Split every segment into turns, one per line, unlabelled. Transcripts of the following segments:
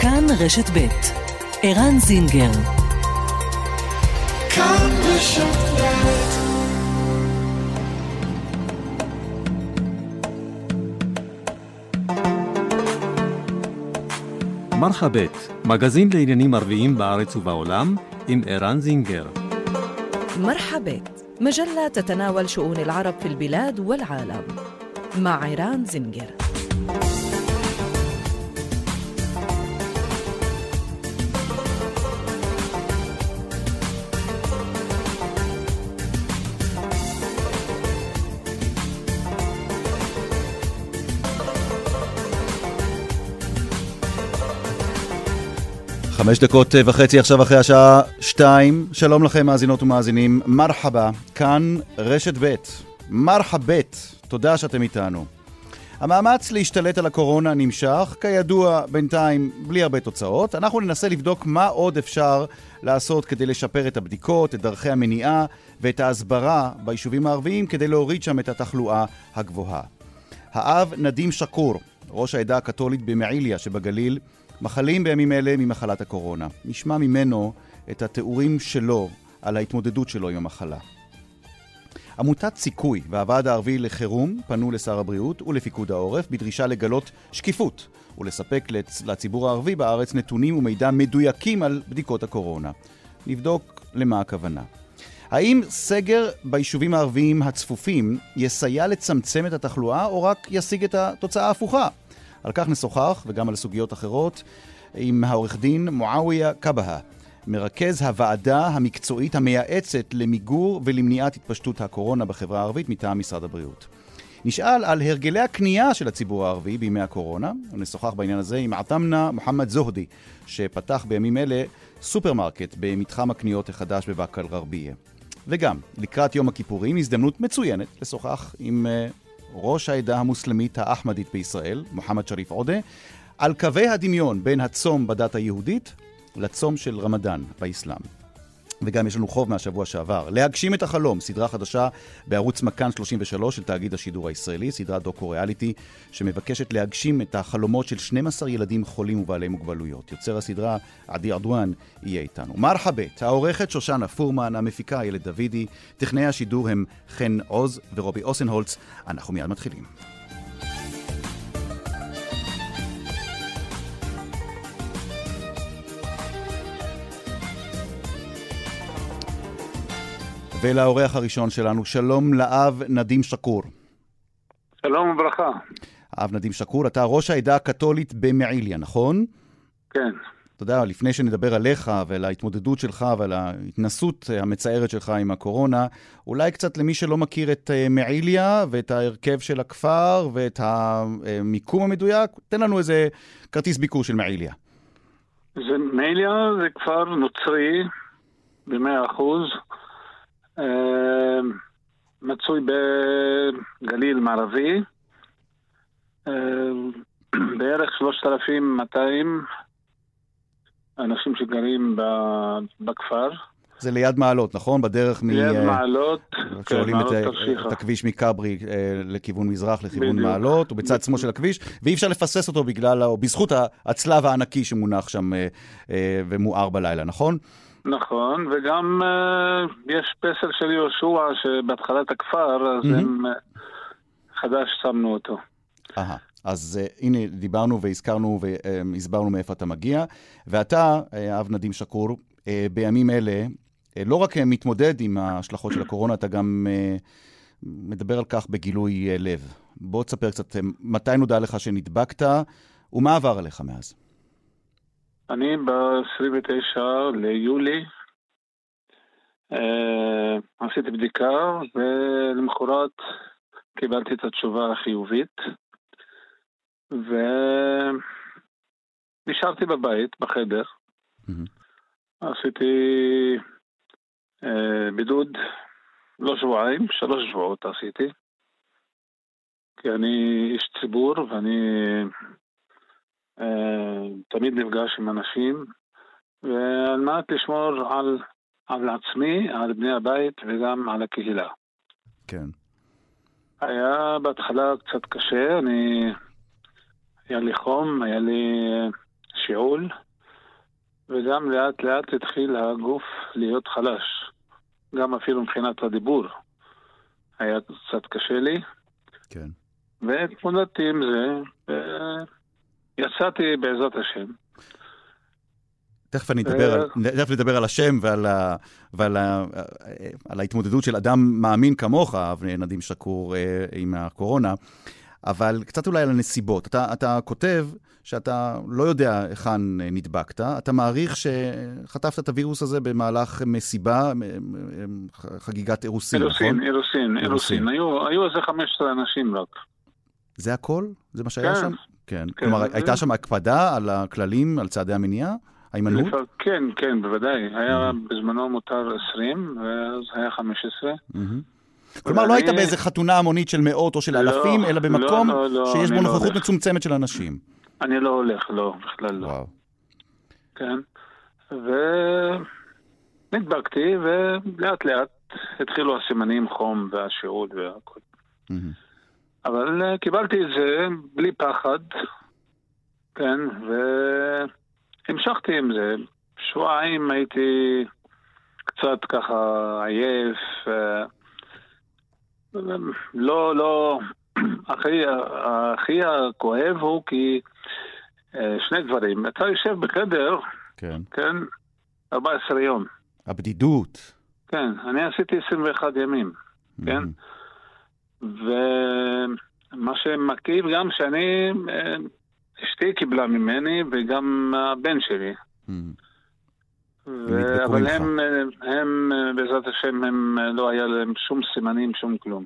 כאן רשת ב' ערן זינגר כאן רשת
מרחבת, מגזין לעניינים ערביים בארץ ובעולם, עם ערן זינגר.
مرحبت مجلة تتناول شؤون العرب في البلاد والعالم مع عيران زنجر
חמש דקות וחצי עכשיו אחרי השעה שתיים. שלום לכם, מאזינות ומאזינים. מרחבה, כאן רשת ב'. מרחבת, תודה שאתם איתנו. המאמץ להשתלט על הקורונה נמשך, כידוע, בינתיים בלי הרבה תוצאות. אנחנו ננסה לבדוק מה עוד אפשר לעשות כדי לשפר את הבדיקות, את דרכי המניעה ואת ההסברה ביישובים הערביים כדי להוריד שם את התחלואה הגבוהה. האב נדים שקור, ראש העדה הקתולית במעיליה שבגליל, מחלים בימים אלה ממחלת הקורונה. נשמע ממנו את התיאורים שלו על ההתמודדות שלו עם המחלה. עמותת סיכוי והוועד הערבי לחירום פנו לשר הבריאות ולפיקוד העורף בדרישה לגלות שקיפות ולספק לציבור הערבי בארץ נתונים ומידע מדויקים על בדיקות הקורונה. נבדוק למה הכוונה. האם סגר ביישובים הערביים הצפופים יסייע לצמצם את התחלואה או רק ישיג את התוצאה ההפוכה? על כך נשוחח, וגם על סוגיות אחרות, עם העורך דין מועאוויה קבהה, מרכז הוועדה המקצועית המייעצת למיגור ולמניעת התפשטות הקורונה בחברה הערבית מטעם משרד הבריאות. נשאל על הרגלי הקנייה של הציבור הערבי בימי הקורונה, ונשוחח בעניין הזה עם עתמנה מוחמד זוהדי, שפתח בימים אלה סופרמרקט במתחם הקניות החדש בבאקה אל-גרבייה. וגם, לקראת יום הכיפורים, הזדמנות מצוינת לשוחח עם אה, ראש העדה המוסלמית האחמדית בישראל, מוחמד שריף עודה, על קווי הדמיון בין הצום בדת היהודית לצום של רמדאן באסלאם. וגם יש לנו חוב מהשבוע שעבר. להגשים את החלום, סדרה חדשה בערוץ מכאן 33 של תאגיד השידור הישראלי, סדרה דוקו-ריאליטי, שמבקשת להגשים את החלומות של 12 ילדים חולים ובעלי מוגבלויות. יוצר הסדרה, עדי ארדואן, יהיה איתנו. מרחבת, העורכת שושנה פורמן, המפיקה איילת דוידי, טכנאי השידור הם חן עוז ורובי אוסנהולץ. אנחנו מיד מתחילים. ולאורח הראשון שלנו, שלום לאב נדים שקור.
שלום וברכה.
אב נדים שקור, אתה ראש העדה הקתולית במעיליה, נכון?
כן.
אתה יודע, לפני שנדבר עליך ועל ההתמודדות שלך ועל ההתנסות המצערת שלך עם הקורונה, אולי קצת למי שלא מכיר את אה, מעיליה ואת ההרכב של הכפר ואת המיקום המדויק, תן לנו איזה כרטיס ביקור של מעיליה.
זה, מעיליה זה כפר נוצרי במאה אחוז. אה, מצוי בגליל מערבי, אה, בערך 3,200 אנשים שגרים בכפר.
זה ליד מעלות, נכון? בדרך
מ... ליד מעלות,
כן, מעלות תרשיחא. את הכביש מכברי אה, לכיוון מזרח, לכיוון בדיוק. מעלות, הוא בצד שמאל של הכביש, ואי אפשר לפסס אותו בגלל, או בזכות הצלב הענקי שמונח שם ומואר בלילה, נכון?
נכון, וגם uh, יש פסל של יהושע שבהתחלת הכפר, אז mm-hmm. הם uh, חדש שמנו אותו.
אהה. אז uh, הנה, דיברנו והזכרנו והסברנו מאיפה אתה מגיע. ואתה, אב נדים שקור, uh, בימים אלה, uh, לא רק מתמודד עם ההשלכות של הקורונה, אתה גם uh, מדבר על כך בגילוי uh, לב. בוא תספר קצת, מתי נודע לך שנדבקת, ומה עבר עליך מאז?
אני ב-29 ליולי אה, עשיתי בדיקה ולמחרת קיבלתי את התשובה החיובית ונשארתי בבית, בחדר. Mm-hmm. עשיתי אה, בידוד לא שבועיים, שלוש שבועות עשיתי. כי אני איש ציבור ואני תמיד נפגש עם אנשים, ועל מנת לשמור על, על עצמי, על בני הבית וגם על הקהילה.
כן.
היה בהתחלה קצת קשה, אני... היה לי חום, היה לי שיעול, וגם לאט לאט התחיל הגוף להיות חלש, גם אפילו מבחינת הדיבור. היה קצת קשה לי,
כן.
והתמודדתי עם זה, ויצאתי בעזרת השם.
תכף אני אדבר, על, תכף נדבר על השם ועל, ה, ועל ה, על ההתמודדות של אדם מאמין כמוך, נדים שקור, אה, עם הקורונה, אבל קצת אולי על הנסיבות. אתה, אתה כותב שאתה לא יודע היכן נדבקת, אתה מעריך שחטפת את הווירוס הזה במהלך מסיבה, חגיגת אירוסין,
נכון? אירוסין, אירוסין, אירוסין. היו, היו איזה 15 אנשים רק.
זה הכל? זה מה שהיה כן. שם? כן. כן. כלומר, זה... הייתה שם הקפדה על הכללים, על צעדי המניעה? ההימנעות?
כן, כן, בוודאי. היה בזמנו מותר 20, ואז היה 15.
כלומר, לא היית באיזה חתונה המונית של מאות או של לא, אלפים, אלא במקום לא, לא, שיש בו נוכחות מצומצמת של אנשים.
אני לא הולך, לא, בכלל לא. וואו. כן. ונדבקתי, ולאט לאט התחילו הסימנים, חום והשיעול והכל. אבל אה, קיבלתי את זה בלי פחד, כן, והמשכתי עם זה. שבועיים הייתי קצת ככה עייף, אה, לא, לא, הכי, הכי הכואב הוא כי אה, שני דברים. אתה יושב בחדר, כן, כן 14 יום.
הבדידות.
כן, אני עשיתי 21 ימים, כן? ומה שמכאיב גם שאני, אה, אשתי קיבלה ממני וגם הבן שלי. ו... אבל הם, הם, בעזרת השם, הם לא היה להם שום סימנים, שום כלום.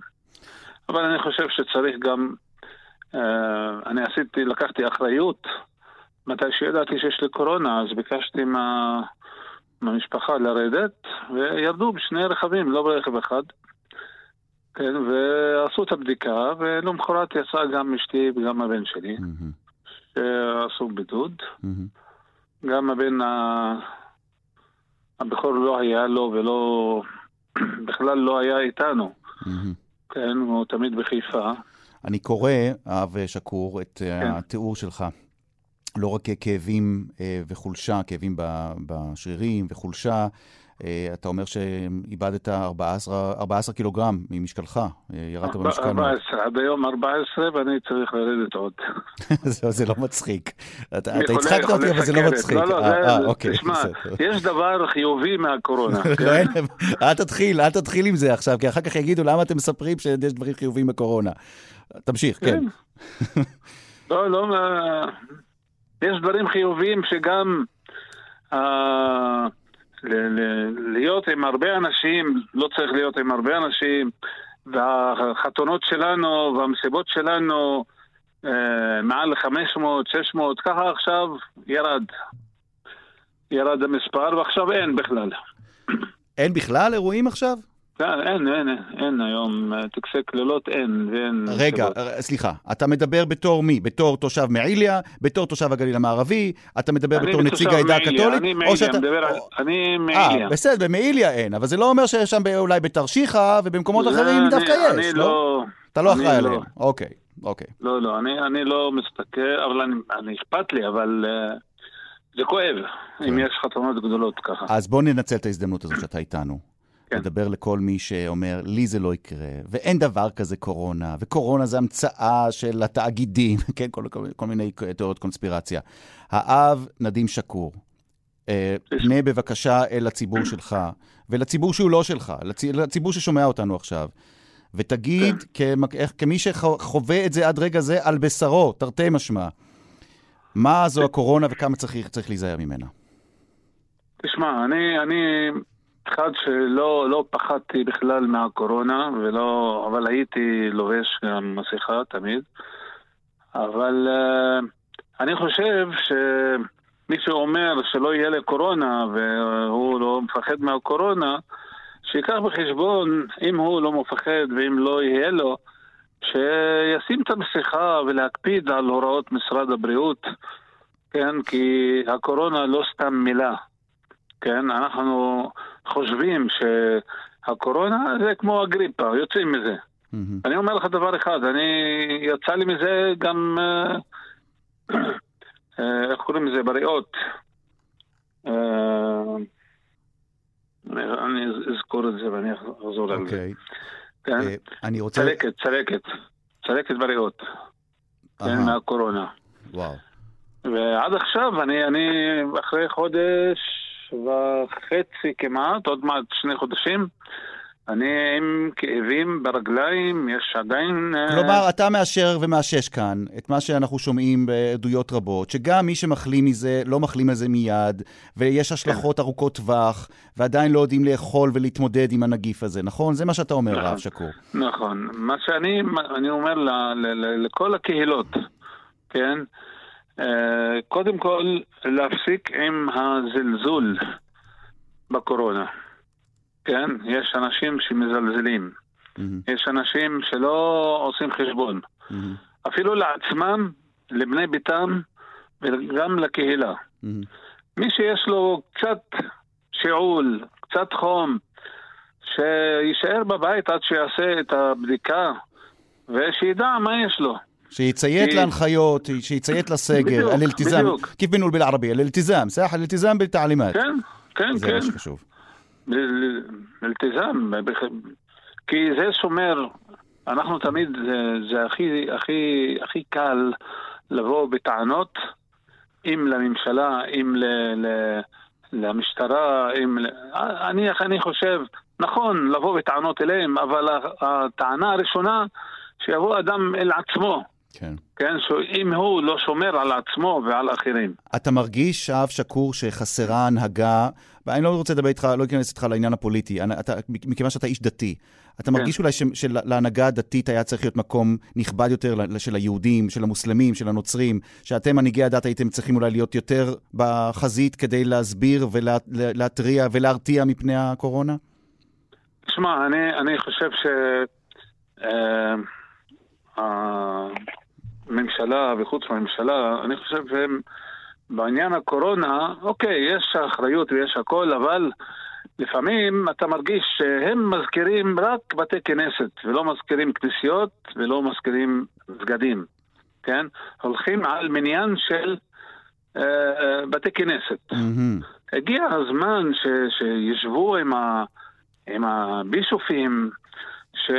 אבל אני חושב שצריך גם, אה, אני עשיתי, לקחתי אחריות. מתי שידעתי שיש לי קורונה, אז ביקשתי מה, מהמשפחה לרדת, וירדו בשני רכבים, לא ברכב אחד. כן, ועשו את הבדיקה, ולמחרת יצא גם אשתי וגם הבן שלי, שעשו בידוד. גם הבן הבכור לא היה לו ולא, בכלל לא היה איתנו. כן, הוא תמיד בחיפה.
אני קורא, אב שקור, את אה, כן. התיאור שלך. לא רק כאבים אה, וחולשה, כאבים בשרירים וחולשה, אתה אומר שאיבדת 14, 14 קילוגרם ממשקלך, אה, ירדת במשקל.
14, עד היום 14 ואני צריך לרדת עוד.
זה לא מצחיק. אתה הצחקת אותי, אבל זה לא מצחיק. לא,
לא, אוקיי, תשמע, יש דבר חיובי מהקורונה. כן?
אל תתחיל, אל תתחיל עם זה עכשיו, כי אחר כך יגידו למה אתם מספרים שיש דברים חיוביים בקורונה. תמשיך, כן.
לא, לא, יש דברים חיוביים שגם... להיות עם הרבה אנשים, לא צריך להיות עם הרבה אנשים, והחתונות שלנו והמסיבות שלנו אה, מעל 500, 600, ככה עכשיו ירד. ירד המספר ועכשיו אין בכלל.
אין בכלל אירועים עכשיו?
כן, אין, אין, אין היום, טקסי כללות אין, ואין...
רגע, שבות. סליחה, אתה מדבר בתור מי? בתור תושב מעיליה? בתור תושב הגליל המערבי? אתה מדבר בתור נציג העדה הקתולית?
אני מעיליה, שאתה... מדבר על... אני מעיליה.
אה, בסדר, במעיליה אין, אבל זה לא אומר שיש שם אולי בתרשיחא ובמקומות אחרים אני, דווקא אני יש, לא? לא? אתה לא אחראי לא. עליהם, אוקיי, אוקיי.
לא, לא, אני, אני לא מסתכל, אבל אני, אני אכפת לי, אבל... Uh, זה כואב, כן. אם יש חתונות גדולות ככה.
אז בוא ננצל את ההזדמנות הזאת שאתה איתנו. כן. לדבר לכל מי שאומר, לי זה לא יקרה, ואין דבר כזה קורונה, וקורונה זה המצאה של התאגידים, כן, כל, כל, כל מיני תיאוריות קונספירציה. האב, נדים שקור. אה, פנה בבקשה אל הציבור שלך, ולציבור שהוא לא שלך, לציבור ששומע אותנו עכשיו. ותגיד, כן. כמי שחווה את זה עד רגע זה על בשרו, תרתי משמע, מה זו הקורונה וכמה צריך, צריך להיזהר ממנה?
תשמע, אני, אני אחד שלא לא פחדתי בכלל מהקורונה, ולא, אבל הייתי לובש גם מסכה תמיד. אבל uh, אני חושב שמי שאומר שלא יהיה לקורונה והוא לא מפחד מהקורונה, שיקח בחשבון, אם הוא לא מפחד ואם לא יהיה לו, שישים את המסכה ולהקפיד על הוראות משרד הבריאות, כן? כי הקורונה לא סתם מילה. כן, אנחנו חושבים שהקורונה זה כמו הגריפה, יוצאים מזה. Mm-hmm. אני אומר לך דבר אחד, אני, יצא לי מזה גם uh, אה, איך קוראים לזה? בריאות. אה, אני אזכור את זה ואני אחזור על זה.
אוקיי.
כן?
אה, אני רוצה...
צלקת, צלקת. צלקת בריאות. כן,
אהה,
מהקורונה.
וואו.
ועד עכשיו, אני, אני אחרי חודש וחצי כמעט, עוד מעט שני חודשים, אני עם כאבים ברגליים, יש עדיין... אה,
כלומר, אתה מאשר ומאשש כאן את מה שאנחנו שומעים בעדויות רבות, שגם מי שמחלים מזה, לא מחלים מזה מיד, ויש השלכות ארוכות טווח, ועדיין לא יודעים לאכול ולהתמודד עם הנגיף הזה, נכון? זה מה שאתה אומר,
נכון.
רב שקור.
נכון. מה שאני אני אומר ל, ל, ל, לכל הקהילות, כן? אה, קודם כל, להפסיק עם הזלזול בקורונה. כן? יש אנשים שמזלזלים.
מהמם,
יש אנשים שלא עושים חשבון.
מהמם,
אפילו לעצמם, לבני ביתם וגם לקהילה.
מהמם.
מי שיש לו קצת שיעול, קצת חום, שיישאר בבית עד שיעשה את הבדיקה ושידע מה יש לו.
שיציית להנחיות, שיציית לסגר, אל-אלתיזם.
בדיוק.
כיף בנו בערבית? אל-אלתיזם, סח? אל-אלתיזם בתעלימת.
כן, כן,
זה
כן.
זה מה שחשוב.
אלתיזם, כי זה שומר, אנחנו תמיד, זה, זה הכי, הכי, הכי קל לבוא בטענות, אם לממשלה, אם ל, ל, למשטרה, אם... אני, אני חושב, נכון לבוא בטענות אליהם, אבל הטענה הראשונה, שיבוא אדם אל עצמו,
כן.
כן? שאם הוא לא שומר על עצמו ועל אחרים.
אתה מרגיש, אב שקור, שחסרה הנהגה, ואני לא רוצה לדבר איתך, לא אכנס איתך לעניין הפוליטי, אני- אתה, מכיוון שאתה איש דתי, אתה מרגיש אולי ש- שלהנהגה הדתית היה צריך להיות מקום נכבד יותר של היהודים, של המוסלמים, של הנוצרים, שאתם, מנהיגי הדת, הייתם צריכים אולי להיות יותר בחזית כדי להסביר ולהתריע ולהרתיע מפני הקורונה?
תשמע, אני, אני חושב ש... אה, הממשלה וחוץ מהממשלה, אני חושב שהם בעניין הקורונה, אוקיי, יש אחריות ויש הכל, אבל לפעמים אתה מרגיש שהם מזכירים רק בתי כנסת, ולא מזכירים כנסיות ולא מזכירים מסגדים, כן? הולכים על מניין של אה, אה, בתי כנסת.
מהמם.
הגיע הזמן ש, שישבו עם, ה, עם הבישופים, ש,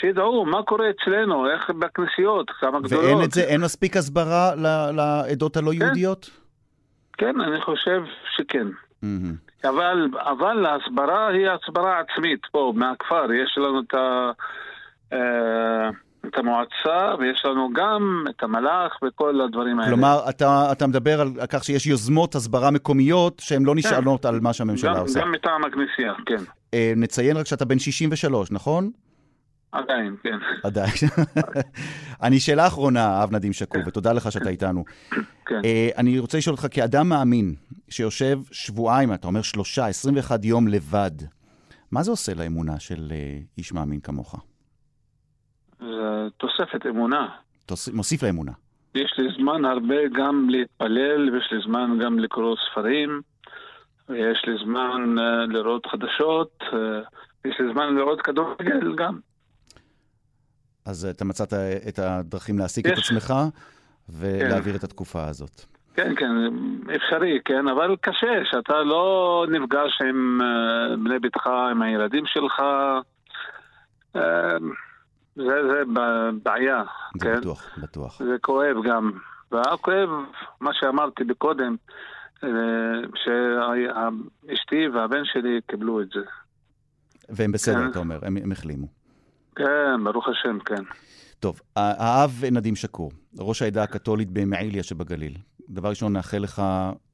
שידעו מה קורה אצלנו, איך בכנסיות, כמה גדולות.
ואין את זה, אין מספיק הסברה לעדות הלא יהודיות?
כן, אני חושב שכן.
מהמם.
אבל, אבל ההסברה היא הסברה עצמית פה, מהכפר. יש לנו את, ה, אה, את המועצה, ויש לנו גם את המלאך וכל הדברים האלה.
כלומר, אתה, אתה מדבר על כך שיש יוזמות הסברה מקומיות שהן לא נשענות על מה שהממשלה
גם,
עושה.
גם מטעם הכנסייה, כן.
אה, נציין רק שאתה בן 63, נכון?
עדיין, כן.
עדיין. אני שאלה אחרונה, אב נדים שקור, ותודה לך שאתה איתנו.
כן.
אה, אני רוצה לשאול אותך, כאדם מאמין, שיושב שבועיים, אתה אומר שלושה, 21 יום לבד, מה זה עושה לאמונה של אה, איש מאמין כמוך?
זה תוספת אמונה.
תוס- מוסיף לאמונה.
יש לי זמן הרבה גם להתפלל, ויש לי זמן גם לקרוא ספרים, ויש לי זמן uh, לראות חדשות, uh, יש לי זמן לראות כדורגל גם.
אז אה, אתה מצאת את הדרכים להעסיק את. עצמך ולהעביר את התקופה הזאת.
כן, כן, אפשרי, כן, אבל קשה שאתה לא נפגש עם uh, בני ביתך, עם הילדים שלך. זה, זה בעיה,
זה
כן?
בטוח, בטוח.
זה כואב גם. והכואב, מה שאמרתי בקודם, אה, שאשתי והבן שלי קיבלו את זה.
והם בסדר,
כן.
אתה אומר, הם הם החלימו.
כן, ברוך השם, כן.
טוב, האב נדים שקור, ראש העדה הקתולית במעיליה שבגליל. דבר ראשון, נאחל לך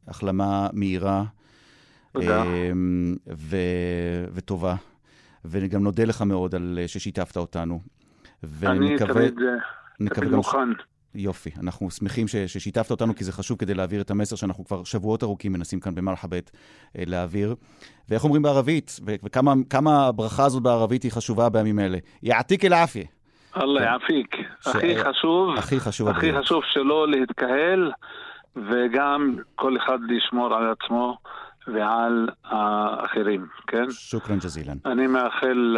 החלמה מהירה
תודה.
אמ, ו... וטובה, וגם נודה לך מאוד על ששיתפת אותנו.
אני
ונקווה
תמיד, אה,
נקווה
תמיד
גם.
מוכן.
יופי, אנחנו שמחים ש... ששיתפת אותנו, כי זה חשוב כדי להעביר את המסר שאנחנו כבר שבועות ארוכים מנסים כאן במרחבת אה, להעביר. ואיך אומרים בערבית. וכמה כמה הברכה הזאת בערבית היא חשובה בימים אלה. יעתיק אל-עפיה.
אללה יעפיק.
ש-
הכי חשוב,
הכי חשוב
הכי. חשוב שלא להתקהל, וגם כל אחד לשמור על עצמו ועל האחרים, כן?
שוכרן ג'זילן.
אני מאחל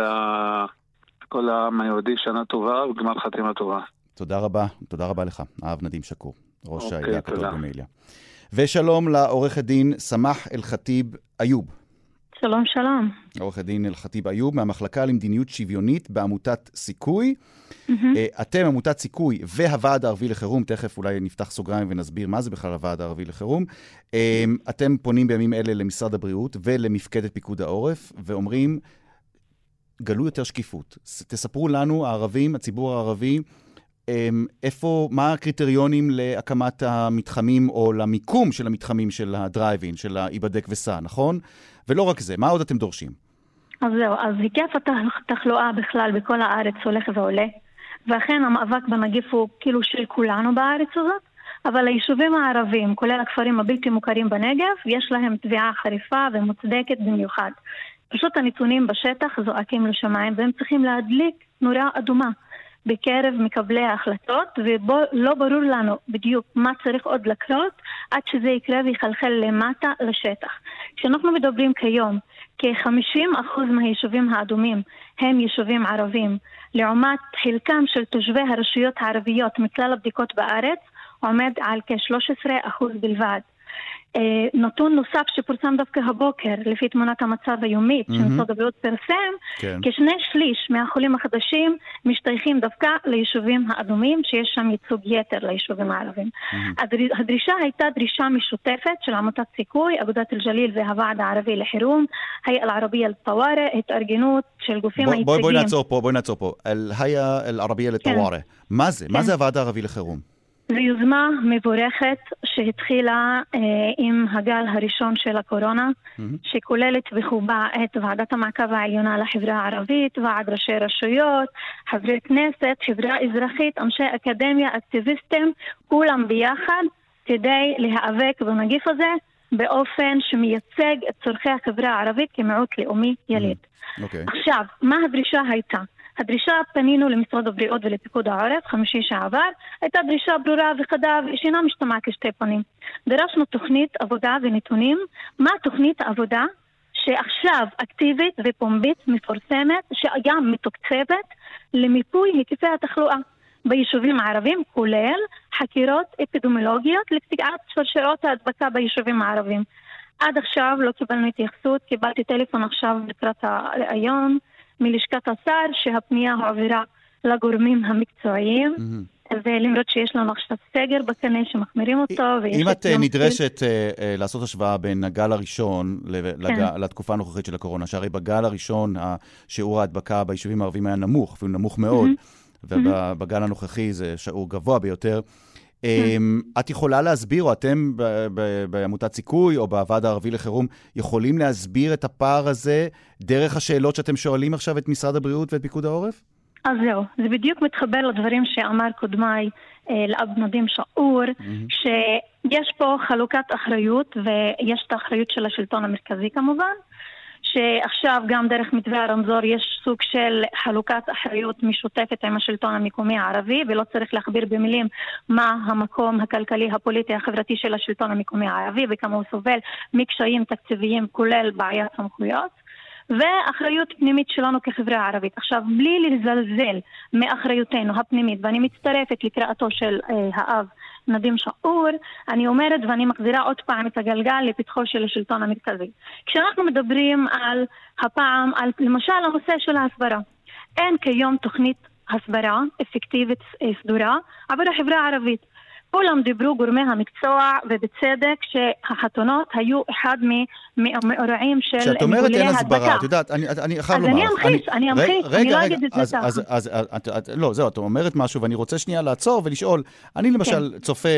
לכל העם היהודי שנה טובה וגמר חתימה טובה.
תודה רבה, תודה רבה לך, האב נדים שקור. ראש
אוקיי,
העדה הקתולית. במיליה. ושלום לעורכת דין סמח אל-חטיב איוב.
שלום, שלום.
עורכת דין אל-חטיב איוב מהמחלקה למדיניות שוויונית בעמותת סיכוי. אה, אתם, עמותת סיכוי והוועד הערבי לחירום, תכף אולי נפתח סוגריים ונסביר מה זה בכלל הוועד הערבי לחירום. אה, אתם פונים בימים אלה למשרד הבריאות ולמפקדת פיקוד העורף ואומרים, גלו יותר שקיפות. תספרו לנו, הערבים, הציבור הערבי, איפה, מה הקריטריונים להקמת המתחמים או למיקום של המתחמים של הדרייב-אין, של ההיבדק וסע, נכון? ולא רק זה, מה עוד אתם דורשים?
אז זהו, אז היקף התחלואה בכלל בכל הארץ הולך ועולה, ואכן המאבק בנגיף הוא כאילו של כולנו בארץ הזאת, אבל היישובים הערבים, כולל הכפרים הבלתי מוכרים בנגב, יש להם תביעה חריפה ומוצדקת במיוחד. פשוט הנתונים בשטח זועקים לשמיים, והם צריכים להדליק נורה אדומה בקרב מקבלי ההחלטות, ולא ברור לנו בדיוק מה צריך עוד לקרות עד שזה יקרה ויחלחל למטה לשטח. כשאנחנו מדברים כיום, כ-50% מהיישובים האדומים הם יישובים ערבים, לעומת חלקם של תושבי הרשויות הערביות מכלל הבדיקות בארץ עומד על כ-13% בלבד. אה, נתון נוסף שפורסם דווקא הבוקר, לפי תמונת המצב היומית
מהמם.
שמשרד הבריאות פרסם,
כן.
כשני שליש מהחולים החדשים משתייכים דווקא ליישובים האדומים, שיש שם ייצוג יתר ליישובים הערבים. הדר- הדרישה הייתה דרישה משותפת של עמותת סיכוי, אגודת אל-ג'ליל והוועד הערבי לחירום, היי אל-ערבייה אל-טווארה, התארגנות של גופים
בואי בוא, בוא. נעצור פה, בואי נעצור פה. אל-היה אל-ערבייה לטווארה. מה זה? מה
כן.
זה הוועד הערבי לחירום?
זו יוזמה מבורכת שהתחילה אה, עם הגל הראשון של הקורונה,
מהמם.
שכוללת בחובה את ועדת המעקב העליונה לחברה הערבית, ועד ראשי רשויות, חברי כנסת, חברה אזרחית, אנשי אקדמיה, אקטיביסטים, כולם ביחד כדי להיאבק בנגיף הזה באופן שמייצג את צורכי החברה הערבית כמיעוט לאומי יליד.
אוקיי.
עכשיו, מה הדרישה הייתה? הדרישה, פנינו למשרד הבריאות ולפיקוד העורף, חמישי שעבר, הייתה דרישה ברורה וחדה ושאינה משתמעת לשתי פנים. דרשנו תוכנית עבודה ונתונים, מה תוכנית העבודה שעכשיו אקטיבית ופומבית מפורסמת, שגם מתוקצבת למיפוי היקפי התחלואה ביישובים הערבים, כולל חקירות אפידמיולוגיות לקטיעת שרשרות ההדבקה ביישובים הערבים. עד עכשיו לא קיבלנו התייחסות, קיבלתי טלפון עכשיו לקראת הראיון מלשכת השר שהפנייה הועברה לגורמים המקצועיים,
מהמם.
ולמרות שיש לנו עכשיו סגר בקנה שמחמירים אותו, ויש
אם את אה, נדרשת אה, אה, לעשות השוואה בין הגל הראשון
כן.
לתקופה הנוכחית של הקורונה, שהרי בגל הראשון שיעור ההדבקה ביישובים הערביים היה נמוך, אפילו נמוך מאוד, ובגל הנוכחי זה שיעור גבוה ביותר. אמ, את יכולה להסביר, או אתם בעמותת סיכוי או בוועד הערבי לחירום, יכולים להסביר את הפער הזה דרך השאלות שאתם שואלים עכשיו את משרד הבריאות ואת פיקוד העורף?
אז זהו, זה בדיוק מתחבר לדברים שאמר קודמיי אה, לאב נדים שאור, שיש פה חלוקת אחריות, ויש את האחריות של השלטון המרכזי כמובן, שעכשיו גם דרך מתווה הרמזור יש סוג של חלוקת אחריות משותפת עם השלטון המקומי הערבי, ולא צריך להכביר במילים מה המקום הכלכלי, הפוליטי, החברתי של השלטון המקומי הערבי, וכמה הוא סובל מקשיים תקציביים, כולל בעיית סמכויות. ואחריות פנימית שלנו כחברה ערבית. עכשיו, בלי לזלזל מאחריותנו הפנימית, ואני מצטרפת לקריאתו של אה, האב נדים שאור, אני אומרת ואני מחזירה עוד פעם את הגלגל לפתחו של השלטון המרכזי. כשאנחנו מדברים על הפעם, על למשל הנושא של ההסברה, אין כיום תוכנית הסברה אפקטיבית אה, סדורה עבור החברה הערבית. כולם דיברו גורמי המקצוע, ובצדק, שהחתונות היו אחד מאירועים של
כשאת אומרת אין. הסברה, את יודעת, אני, אני חייב
אז
לומר
אני
לך,
אמחיש, אני אמחיש, אני לא אגיד את זה
אז,
ככה.
אז, אז, אז את, את, לא, זהו, את אומרת משהו, ואני רוצה שנייה לעצור ולשאול. אני למשל
כן.
צופה,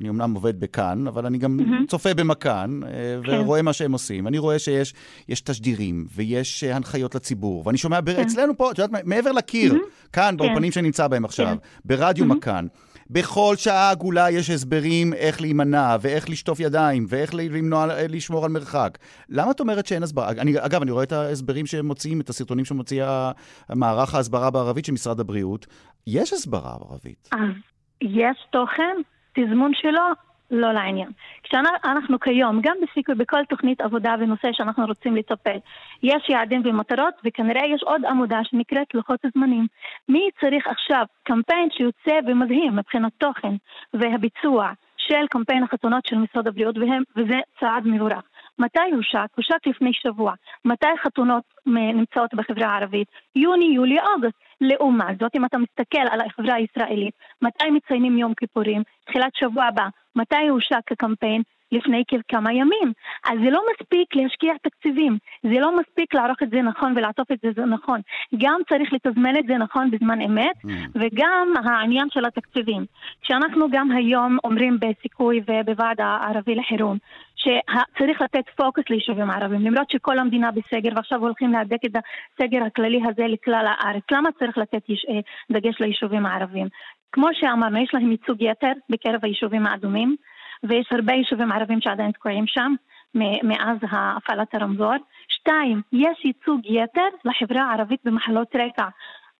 אני אמנם עובד בכאן, אבל אני גם צופה במכאן, אה,
כן.
ורואה מה שהם עושים. אני רואה שיש יש תשדירים, ויש אה, הנחיות לציבור, ואני שומע, ב- אצלנו פה, את יודעת, מעבר לקיר, כאן,
כן.
באולפנים שנמצא בהם עכשיו,
כן.
ברדיו מכאן. בכל שעה עגולה יש הסברים איך להימנע, ואיך לשטוף ידיים, ואיך למנוע, לשמור על מרחק. למה את אומרת שאין הסברה? אני, אגב, אני רואה את ההסברים שהם מוציאים, את הסרטונים שמוציא מערך ההסברה בערבית של משרד הבריאות. יש הסברה בערבית.
אז יש תוכן, תזמון שלו, לא לעניין. שאנחנו כיום, גם בסיכוי, בכל תוכנית עבודה ונושא שאנחנו רוצים לטפל, יש יעדים ומטרות, וכנראה יש עוד עמודה שנקראת לוחות זמנים. מי צריך עכשיו קמפיין שיוצא ומדהים מבחינת תוכן והביצוע של קמפיין החתונות של משרד הבריאות, והם, וזה צעד מבורך. מתי הושק? הושק לפני שבוע. מתי חתונות נמצאות בחברה הערבית? יוני, יולי, אוגוסט. לעומת זאת, אם אתה מסתכל על החברה הישראלית, מתי מציינים יום כיפורים? תחילת שבוע הבא. מתי הושק הקמפיין? לפני כמה ימים. אז זה לא מספיק להשקיע תקציבים, זה לא מספיק לערוך את זה נכון ולעטוף את זה נכון. גם צריך לתזמן את זה נכון בזמן אמת, mm. וגם העניין של התקציבים. כשאנחנו גם היום אומרים בסיכוי ובוועד הערבי לחירום, שצריך לתת פוקוס ליישובים ערבים, למרות שכל המדינה בסגר ועכשיו הולכים להדק את הסגר הכללי הזה לכלל הארץ. למה צריך לתת אה, דגש ליישובים הערבים? כמו שאמרנו, יש להם ייצוג יתר בקרב היישובים האדומים. ויש הרבה יישובים ערבים שעדיין תקועים שם מאז הפעלת הרמזור. שתיים, יש ייצוג יתר לחברה הערבית במחלות רקע.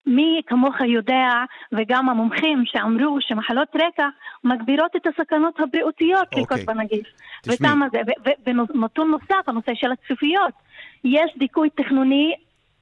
מי כמוך יודע, וגם המומחים שאמרו שמחלות רקע מגבירות את הסכנות הבריאותיות okay. ללקות אוקיי. בנגיף. ונתון נוסף, הנושא של הצפיפיות. יש דיכוי תכנוני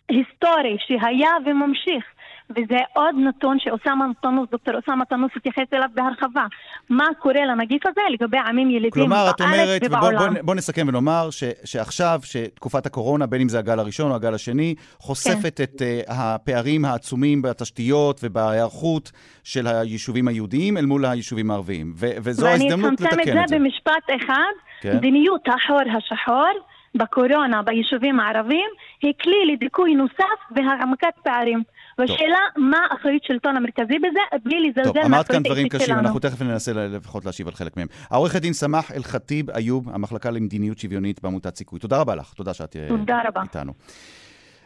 היסטורי שהיה וממשיך. וזה עוד נתון שאוסאמה תנוס, דוקטור אוסאמה תנוס התייחס אליו בהרחבה. מה קורה לנגיף הזה לגבי עמים ילידים בארץ ובעולם. כלומר, את אומרת,
בוא נסכם ונאמר ש, שעכשיו, שתקופת הקורונה, בין אם זה הגל הראשון או הגל השני, חושפת כן. את uh, הפערים העצומים בתשתיות ובהיערכות של היישובים היהודיים אל מול היישובים הערביים. ו- וזו ההזדמנות לתקן את זה.
ואני אצמצם את זה במשפט אחד, כן. מדיניות החור השחור. בקורונה ביישובים הערבים היא כלי לדיכוי נוסף והעמקת פערים. והשאלה, מה אחריות שלטון המרכזי בזה, בלי לזלזל
טוב, אמרת כאן דברים קשים, שלנו. אנחנו תכף ננסה לפחות להשיב על חלק מהם. העורכת דין סמח אל-ח'טיב איוב, המחלקה למדיניות שוויונית בעמותת סיכוי. תודה רבה לך, תודה שאת
אה, תודה רבה.
איתנו.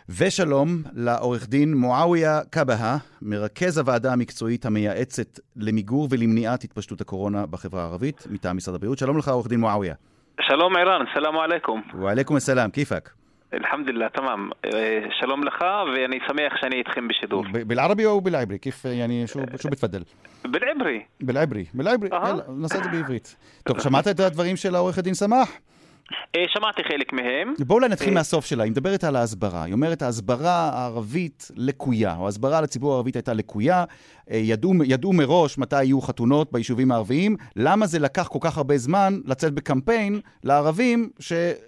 ושלום לעורך דין מועאוויה קבהה, מרכז הוועדה המקצועית המייעצת למיגור ולמניעת התפשטות הקורונה בחברה הערבית, מטעם משרד הבריאות. שלום לך, עורך דין מועאוויה.
שלום ערן, סלאם עליכום.
ועליכום א-סלאם, כיפאק?
الحمد تمام שלום לך ואני שמח שאני איתכם בשידור.
بالعربي او بالعبري كيف يعني شو شو بتفضل؟
بالعبري.
بالعبري بالعبري يلا נעשה את זה בעברית. טוב, שמעת את הדברים של העורך הדין סמח?
אה, שמעתי חלק מהם.
בואו אולי נתחיל אה, מהסוף שלה. היא מדברת על ההסברה. היא אומרת, ההסברה הערבית לקויה, או ההסברה לציבור הערבית הייתה לקויה. אה, ידעו, ידעו מראש מתי יהיו חתונות ביישובים הערביים. למה זה לקח כל כך הרבה זמן לצאת בקמפיין לערבים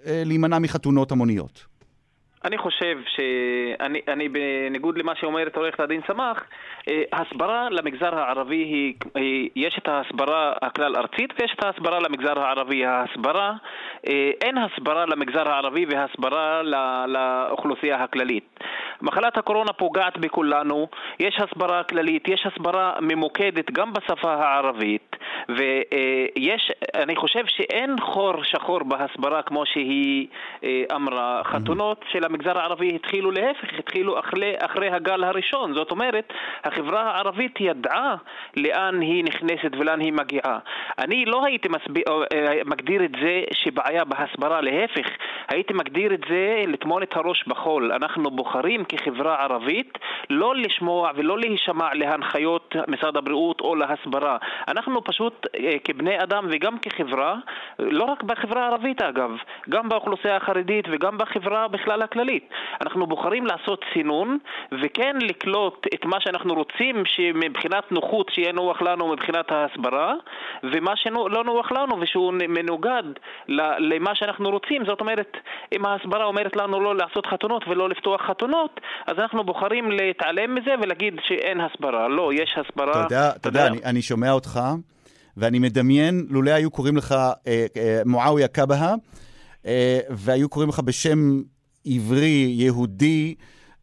להימנע מחתונות המוניות?
אני חושב שאני אני בניגוד למה שאומרת עורכת הדין סמך, אה, הסברה למגזר הערבי היא, היא, יש את ההסברה הכלל ארצית ויש את ההסברה למגזר הערבי. ההסברה, אה, אין הסברה למגזר הערבי והסברה לאוכלוסייה הכללית. מחלת הקורונה פוגעת בכולנו, יש הסברה כללית, יש הסברה ממוקדת גם בשפה הערבית ויש, אני חושב שאין חור שחור בהסברה כמו שהיא אה, אמרה. חתונות של המגזר הערבי התחילו להפך, התחילו אחרי, אחרי הגל הראשון. זאת אומרת, החברה הערבית ידעה לאן היא נכנסת ולאן היא מגיעה. אני לא הייתי מסב... אה, מגדיר את זה שבעיה בהסברה, להפך, הייתי מגדיר את זה לטמון את הראש בחול. אנחנו בוחרים כחברה ערבית לא לשמוע ולא להישמע להנחיות משרד הבריאות או להסברה. אנחנו פשוט אה, כבני אדם וגם כחברה, לא רק בחברה הערבית אגב, גם באוכלוסייה החרדית וגם בחברה בכלל הכללית. אנחנו בוחרים לעשות סינון וכן לקלוט את מה שאנחנו רוצים שמבחינת נוחות שיהיה נוח לנו מבחינת ההסברה ומה שלא נוח לנו ושהוא מנוגד למה שאנחנו רוצים. זאת אומרת, אם ההסברה אומרת לנו לא לעשות חתונות ולא לפתוח חתונות, אז אנחנו בוחרים להתעלם מזה ולהגיד שאין הסברה. לא, יש הסברה. אתה
יודע, אתה יודע, אני, אני שומע אותך, ואני מדמיין, לולא היו קוראים לך אה, אה, מועאוויה קבהה, אה, והיו קוראים לך בשם עברי, יהודי,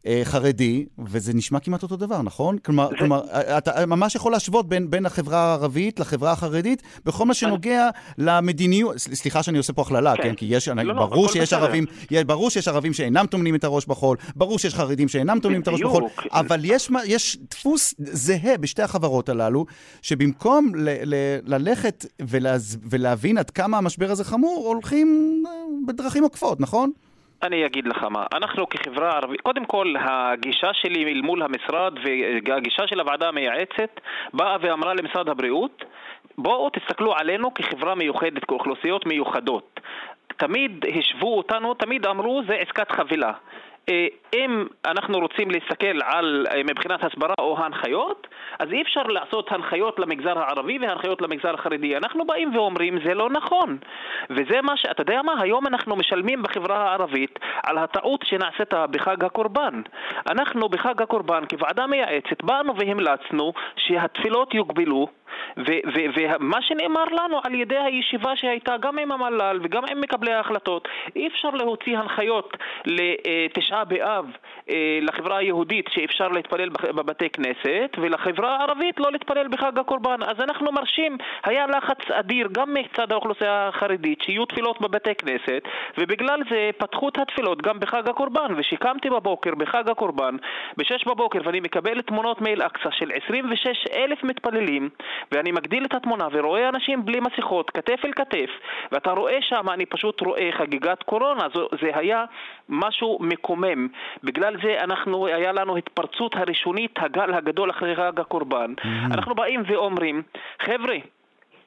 אה, חרדי, וזה נשמע כמעט אותו דבר, נכון? כלומר, זה... כלומר אתה ממש יכול להשוות בין, בין החברה הערבית לחברה החרדית בכל מה שנוגע. למדיניות, סליחה שאני עושה פה הכללה, כן. כן? כי יש, לא, לא ברור לא, שיש ערבים, ברור שיש ערבים שאינם טומנים את הראש בחול, ברור שיש חרדים שאינם טומנים את הראש בחול, אבל יש, יש דפוס זהה בשתי החברות הללו, שבמקום ל, ל, ללכת ולהז, ולהבין עד כמה המשבר הזה חמור, הולכים אה, בדרכים עוקפות, נכון?
אני אגיד לך מה, אנחנו כחברה ערבית, קודם כל הגישה שלי אל מול המשרד והגישה של הוועדה המייעצת באה ואמרה למשרד הבריאות בואו תסתכלו עלינו כחברה מיוחדת, כאוכלוסיות מיוחדות. תמיד השוו אותנו, תמיד אמרו זה עסקת חבילה. אה, אם אנחנו רוצים להסתכל על אה, מבחינת הסברה או הנחיות, אז אי אפשר לעשות הנחיות למגזר הערבי והנחיות למגזר החרדי. אנחנו באים ואומרים זה לא נכון. וזה מה ש... אתה יודע מה? היום אנחנו משלמים בחברה הערבית על הטעות שנעשית בחג הקורבן. אנחנו בחג הקורבן כוועדה מייעצת באנו והמלצנו שהתפילות יוגבלו ומה שנאמר לנו על ידי הישיבה שהייתה גם עם המל"ל וגם עם מקבלי ההחלטות, אי אפשר להוציא הנחיות לתשעה באב אה, לחברה היהודית שאפשר להתפלל בבתי כנסת ולחברה הערבית לא להתפלל בחג הקורבן. אז אנחנו מרשים, היה לחץ אדיר גם מצד האוכלוסייה החרדית שיהיו תפילות בבתי כנסת ובגלל זה פתחו את התפילות גם בחג הקורבן ושיקמתי בבוקר בחג הקורבן בשש בבוקר ואני מקבל תמונות מאל-אקצא של 26 אלף מתפללים ואני מגדיל את התמונה ורואה אנשים בלי מסכות, כתף אל כתף, ואתה רואה שם, אני פשוט רואה חגיגת קורונה, זו, זה היה משהו מקומם. בגלל זה אנחנו, היה לנו התפרצות הראשונית, הגל הגדול אחרי חג הקורבן. Mm-hmm. אנחנו באים ואומרים, חבר'ה,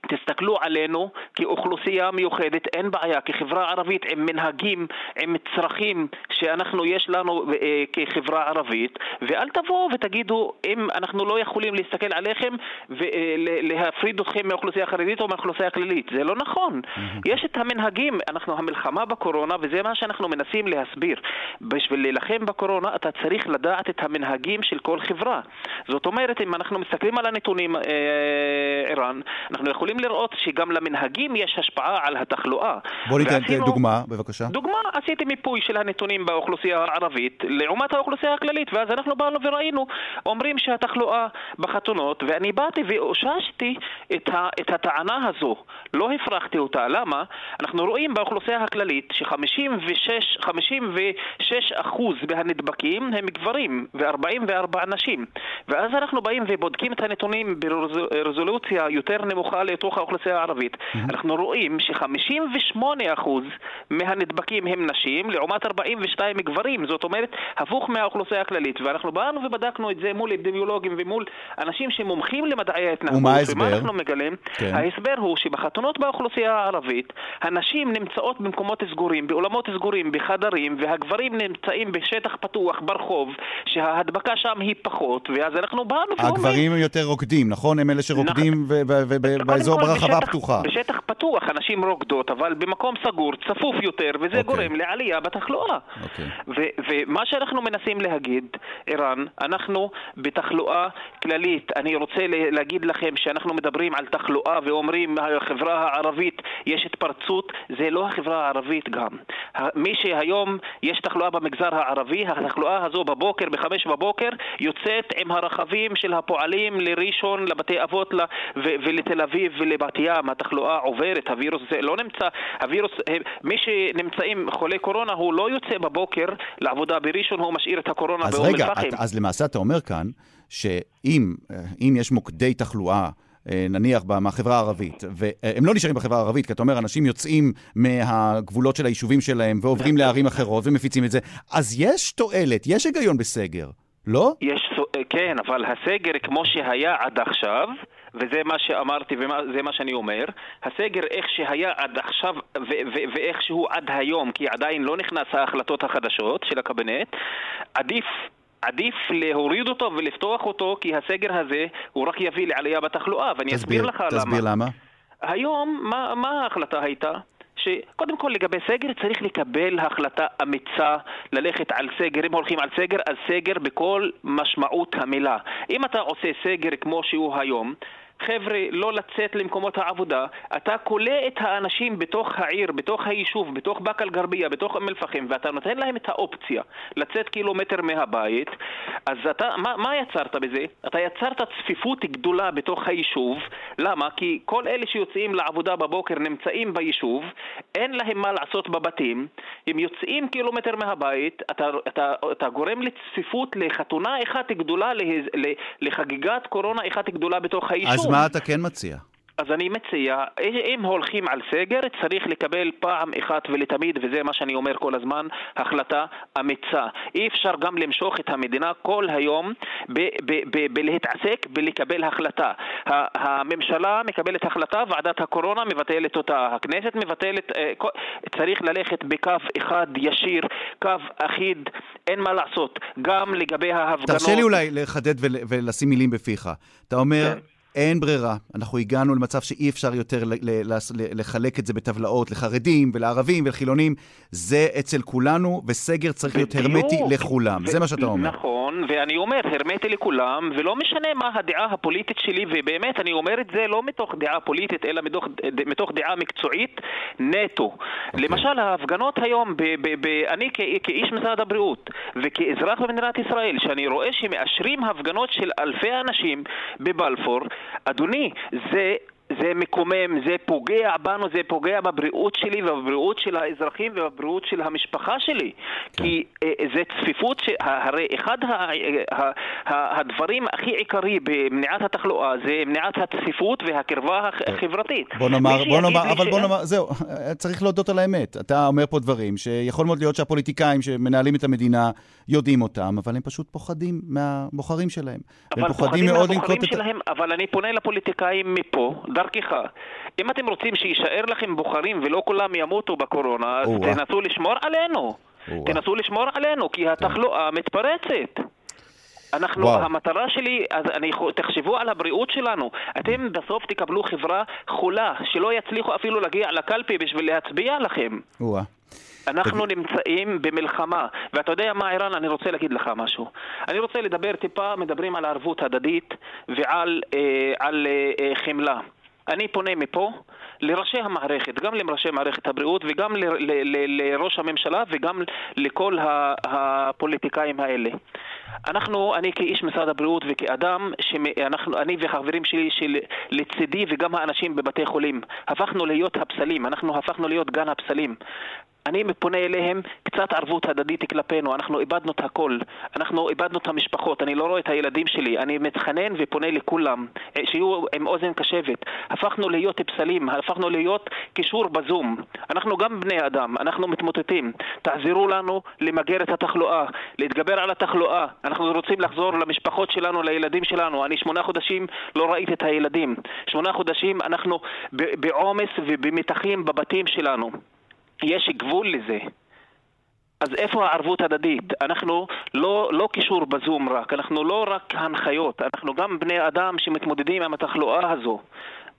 תסתכלו עלינו כאוכלוסייה מיוחדת, אין בעיה, כחברה ערבית עם מנהגים, עם צרכים שאנחנו, יש לנו אה, כחברה ערבית, ואל תבואו ותגידו אם אנחנו לא יכולים להסתכל עליכם ולהפריד אתכם מהאוכלוסייה החרדית או מהאוכלוסייה הכללית. זה לא נכון. יש את המנהגים, אנחנו המלחמה בקורונה, וזה מה שאנחנו מנסים להסביר. בשביל להילחם בקורונה אתה צריך לדעת את המנהגים של כל חברה. זאת אומרת, אם אנחנו מסתכלים על הנתונים, אה, ערן, אנחנו יכולים יכולים לראות שגם למנהגים יש השפעה על התחלואה.
בוא ניתן ועשינו, דוגמה, בבקשה.
דוגמה, עשיתי מיפוי של הנתונים באוכלוסייה הערבית לעומת האוכלוסייה הכללית, ואז אנחנו באנו וראינו, אומרים שהתחלואה בחתונות, ואני באתי ואוששתי את, ה, את הטענה הזו, לא הפרחתי אותה. למה? אנחנו רואים באוכלוסייה הכללית ש-56% מהנדבקים הם גברים ו-44 נשים. ואז אנחנו באים ובודקים את הנתונים ברזולוציה יותר נמוכה לתוך האוכלוסייה הערבית, mm-hmm. אנחנו רואים ש-58% מהנדבקים הם נשים, לעומת 42 גברים, זאת אומרת, הפוך מהאוכלוסייה הכללית. ואנחנו באנו ובדקנו את זה מול אפידמיולוגים ומול אנשים שמומחים למדעי ההתנהגות.
ומה ההסבר?
ומה אנחנו מגלים? כן. ההסבר הוא שבחתונות באוכלוסייה הערבית, הנשים נמצאות במקומות סגורים, באולמות סגורים, בחדרים, והגברים נמצאים בשטח פתוח, ברחוב, שההדבקה שם היא פחות, ואז אנחנו באנו
ואומרים... הגברים הם יותר רוקדים, נכון? הם אלה שרוקדים נכון. באזור ברחבה פתוחה.
בשטח פתוח אנשים רוקדות, אבל במקום סגור, צפוף יותר, וזה okay. אוקיי. גורם לעלייה בתחלואה. Okay. אוקיי. ומה שאנחנו מנסים להגיד, ערן, אנחנו בתחלואה כללית. אני רוצה להגיד לכם שאנחנו מדברים על תחלואה ואומרים החברה הערבית יש התפרצות, זה לא החברה הערבית גם. מי שהיום יש תחלואה במגזר הערבי, התחלואה הזו בבוקר, בחמש בבוקר, יוצאת עם הרכבים של הפועלים לראשון, לבתי אבות ולתל אביב ולבת ים, התחלואה עוברת, הווירוס זה לא נמצא, הווירוס, מי שנמצאים חולי קורונה הוא לא יוצא בבוקר לעבודה בראשון, הוא משאיר את הקורונה באום אל-פחם. אז
רגע, אז למעשה אתה אומר כאן, שאם יש מוקדי תחלואה אה, נניח מהחברה הערבית, והם לא נשארים בחברה הערבית, כי אתה אומר, אנשים יוצאים מהגבולות של היישובים שלהם ועוברים לערים אחרות ומפיצים את זה, אז יש תועלת, יש היגיון בסגר, לא?
יש, כן, אבל הסגר כמו שהיה עד עכשיו, וזה מה שאמרתי וזה מה שאני אומר, הסגר איך שהיה עד עכשיו ואיך שהוא עד היום, כי עדיין לא נכנס ההחלטות החדשות של הקבינט, עדיף עדיף להוריד אותו ולפתוח אותו, כי הסגר הזה הוא רק יביא לעלייה בתחלואה, ואני תסביר, אסביר לך
תסביר למה. תסביר למה.
היום, מה, מה ההחלטה הייתה? שקודם כל לגבי סגר צריך לקבל החלטה אמיצה ללכת על סגר. אם הולכים על סגר, אז סגר בכל משמעות המילה. אם אתה עושה סגר כמו שהוא היום, חבר'ה, לא לצאת למקומות העבודה, אתה כולא את האנשים בתוך העיר, בתוך היישוב, בתוך באקה אל-גרבייה, בתוך אום אל-פחם, ואתה נותן להם את האופציה לצאת קילומטר מהבית, אז אתה, מה, מה יצרת בזה? אתה יצרת צפיפות גדולה בתוך היישוב, למה? כי כל אלה שיוצאים לעבודה בבוקר נמצאים ביישוב, אין להם מה לעשות בבתים, הם יוצאים קילומטר מהבית, אתה, אתה, אתה גורם לצפיפות לחתונה אחת גדולה, לחגיגת קורונה אחת גדולה בתוך היישוב.
אז מה אתה כן מציע?
אז אני מציע, אם הולכים על סגר, צריך לקבל פעם אחת ולתמיד, וזה מה שאני אומר כל הזמן, החלטה אמיצה. אי אפשר גם למשוך את המדינה כל היום בלהתעסק בלקבל החלטה. הממשלה מקבלת החלטה, ועדת הקורונה מבטלת אותה, הכנסת מבטלת, אה, צריך ללכת בקו אחד ישיר, קו אחיד, אין מה לעשות. גם לגבי ההפגנות...
תרשה לי אולי לחדד ולשים מילים בפיך. אתה אומר... כן. אין ברירה. אנחנו הגענו למצב שאי אפשר יותר לחלק את זה בטבלאות לחרדים ולערבים ולחילונים. זה אצל כולנו, וסגר צריך להיות הרמטי לכולם. זה מה שאתה אומר.
נכון, ואני אומר, הרמטי לכולם, ולא משנה מה הדעה הפוליטית שלי, ובאמת, אני אומר את זה לא מתוך דעה פוליטית, אלא מתוך, מתוך דעה מקצועית נטו. Okay. אוקיי. למשל, ההפגנות היום, ב- ב- ב- אני כ- כאיש משרד הבריאות וכאזרח במדינת ישראל, שאני רואה שמאשרים הפגנות של אלפי אנשים בבלפור, אדוני, זה זה מקומם, זה פוגע בנו, זה פוגע בבריאות שלי ובבריאות של האזרחים ובבריאות של המשפחה שלי. כן. כי אה, זה צפיפות, ש... הרי אחד ה... ה... ה... הדברים הכי עיקרי במניעת התחלואה זה מניעת הצפיפות והקרבה החברתית.
בוא נאמר, בוא נאמר, אבל ש... בוא נאמר, זהו, צריך להודות על האמת. אתה אומר פה דברים שיכול מאוד להיות שהפוליטיקאים שמנהלים את המדינה יודעים אותם, אבל הם פשוט פוחדים מהבוחרים שלהם.
אבל פוחדים מהבוחרים שלהם, את... אבל אני פונה לפוליטיקאים מפה. דרכך. אם אתם רוצים שיישאר לכם בוחרים ולא כולם ימותו בקורונה, אז תנסו לשמור עלינו. תנסו לשמור עלינו, כי התחלואה מתפרצת. אנחנו, וואו. המטרה שלי, אז אני, תחשבו על הבריאות שלנו. אתם בסוף תקבלו חברה חולה, שלא יצליחו אפילו להגיע לקלפי בשביל להצביע לכם. וואו. אנחנו. נמצאים במלחמה, ואתה יודע מה, ערן, אני רוצה להגיד לך משהו. אני רוצה לדבר טיפה, מדברים על ערבות הדדית ועל אה, על, אה, אה חמלה. אני פונה מפה לראשי המערכת, גם לראשי מערכת הבריאות וגם לראש הממשלה וגם לכל הפוליטיקאים האלה. אנחנו, אני כאיש משרד הבריאות וכאדם, שאנחנו, אני והחברים שלי שלצידי וגם האנשים בבתי חולים, הפכנו להיות הפסלים, אנחנו הפכנו להיות גן הפסלים. אני פונה אליהם קצת ערבות הדדית כלפינו, אנחנו איבדנו את הכל, אנחנו איבדנו את המשפחות, אני לא רואה את הילדים שלי, אני מתחנן ופונה לכולם, אה, שיהיו עם אוזן קשבת. הפכנו להיות פסלים, הפכנו להיות קישור בזום. אנחנו גם בני אדם, אנחנו מתמוטטים. תעזרו לנו למגר את התחלואה, להתגבר על התחלואה. אנחנו רוצים לחזור למשפחות שלנו, לילדים שלנו. אני שמונה חודשים לא ראיתי את הילדים. שמונה חודשים אנחנו בעומס ובמתחים בבתים שלנו. יש גבול לזה. אז איפה הערבות הדדית? אנחנו לא, לא קישור בזום רק, אנחנו לא רק הנחיות, אנחנו גם בני אדם שמתמודדים עם התחלואה הזו.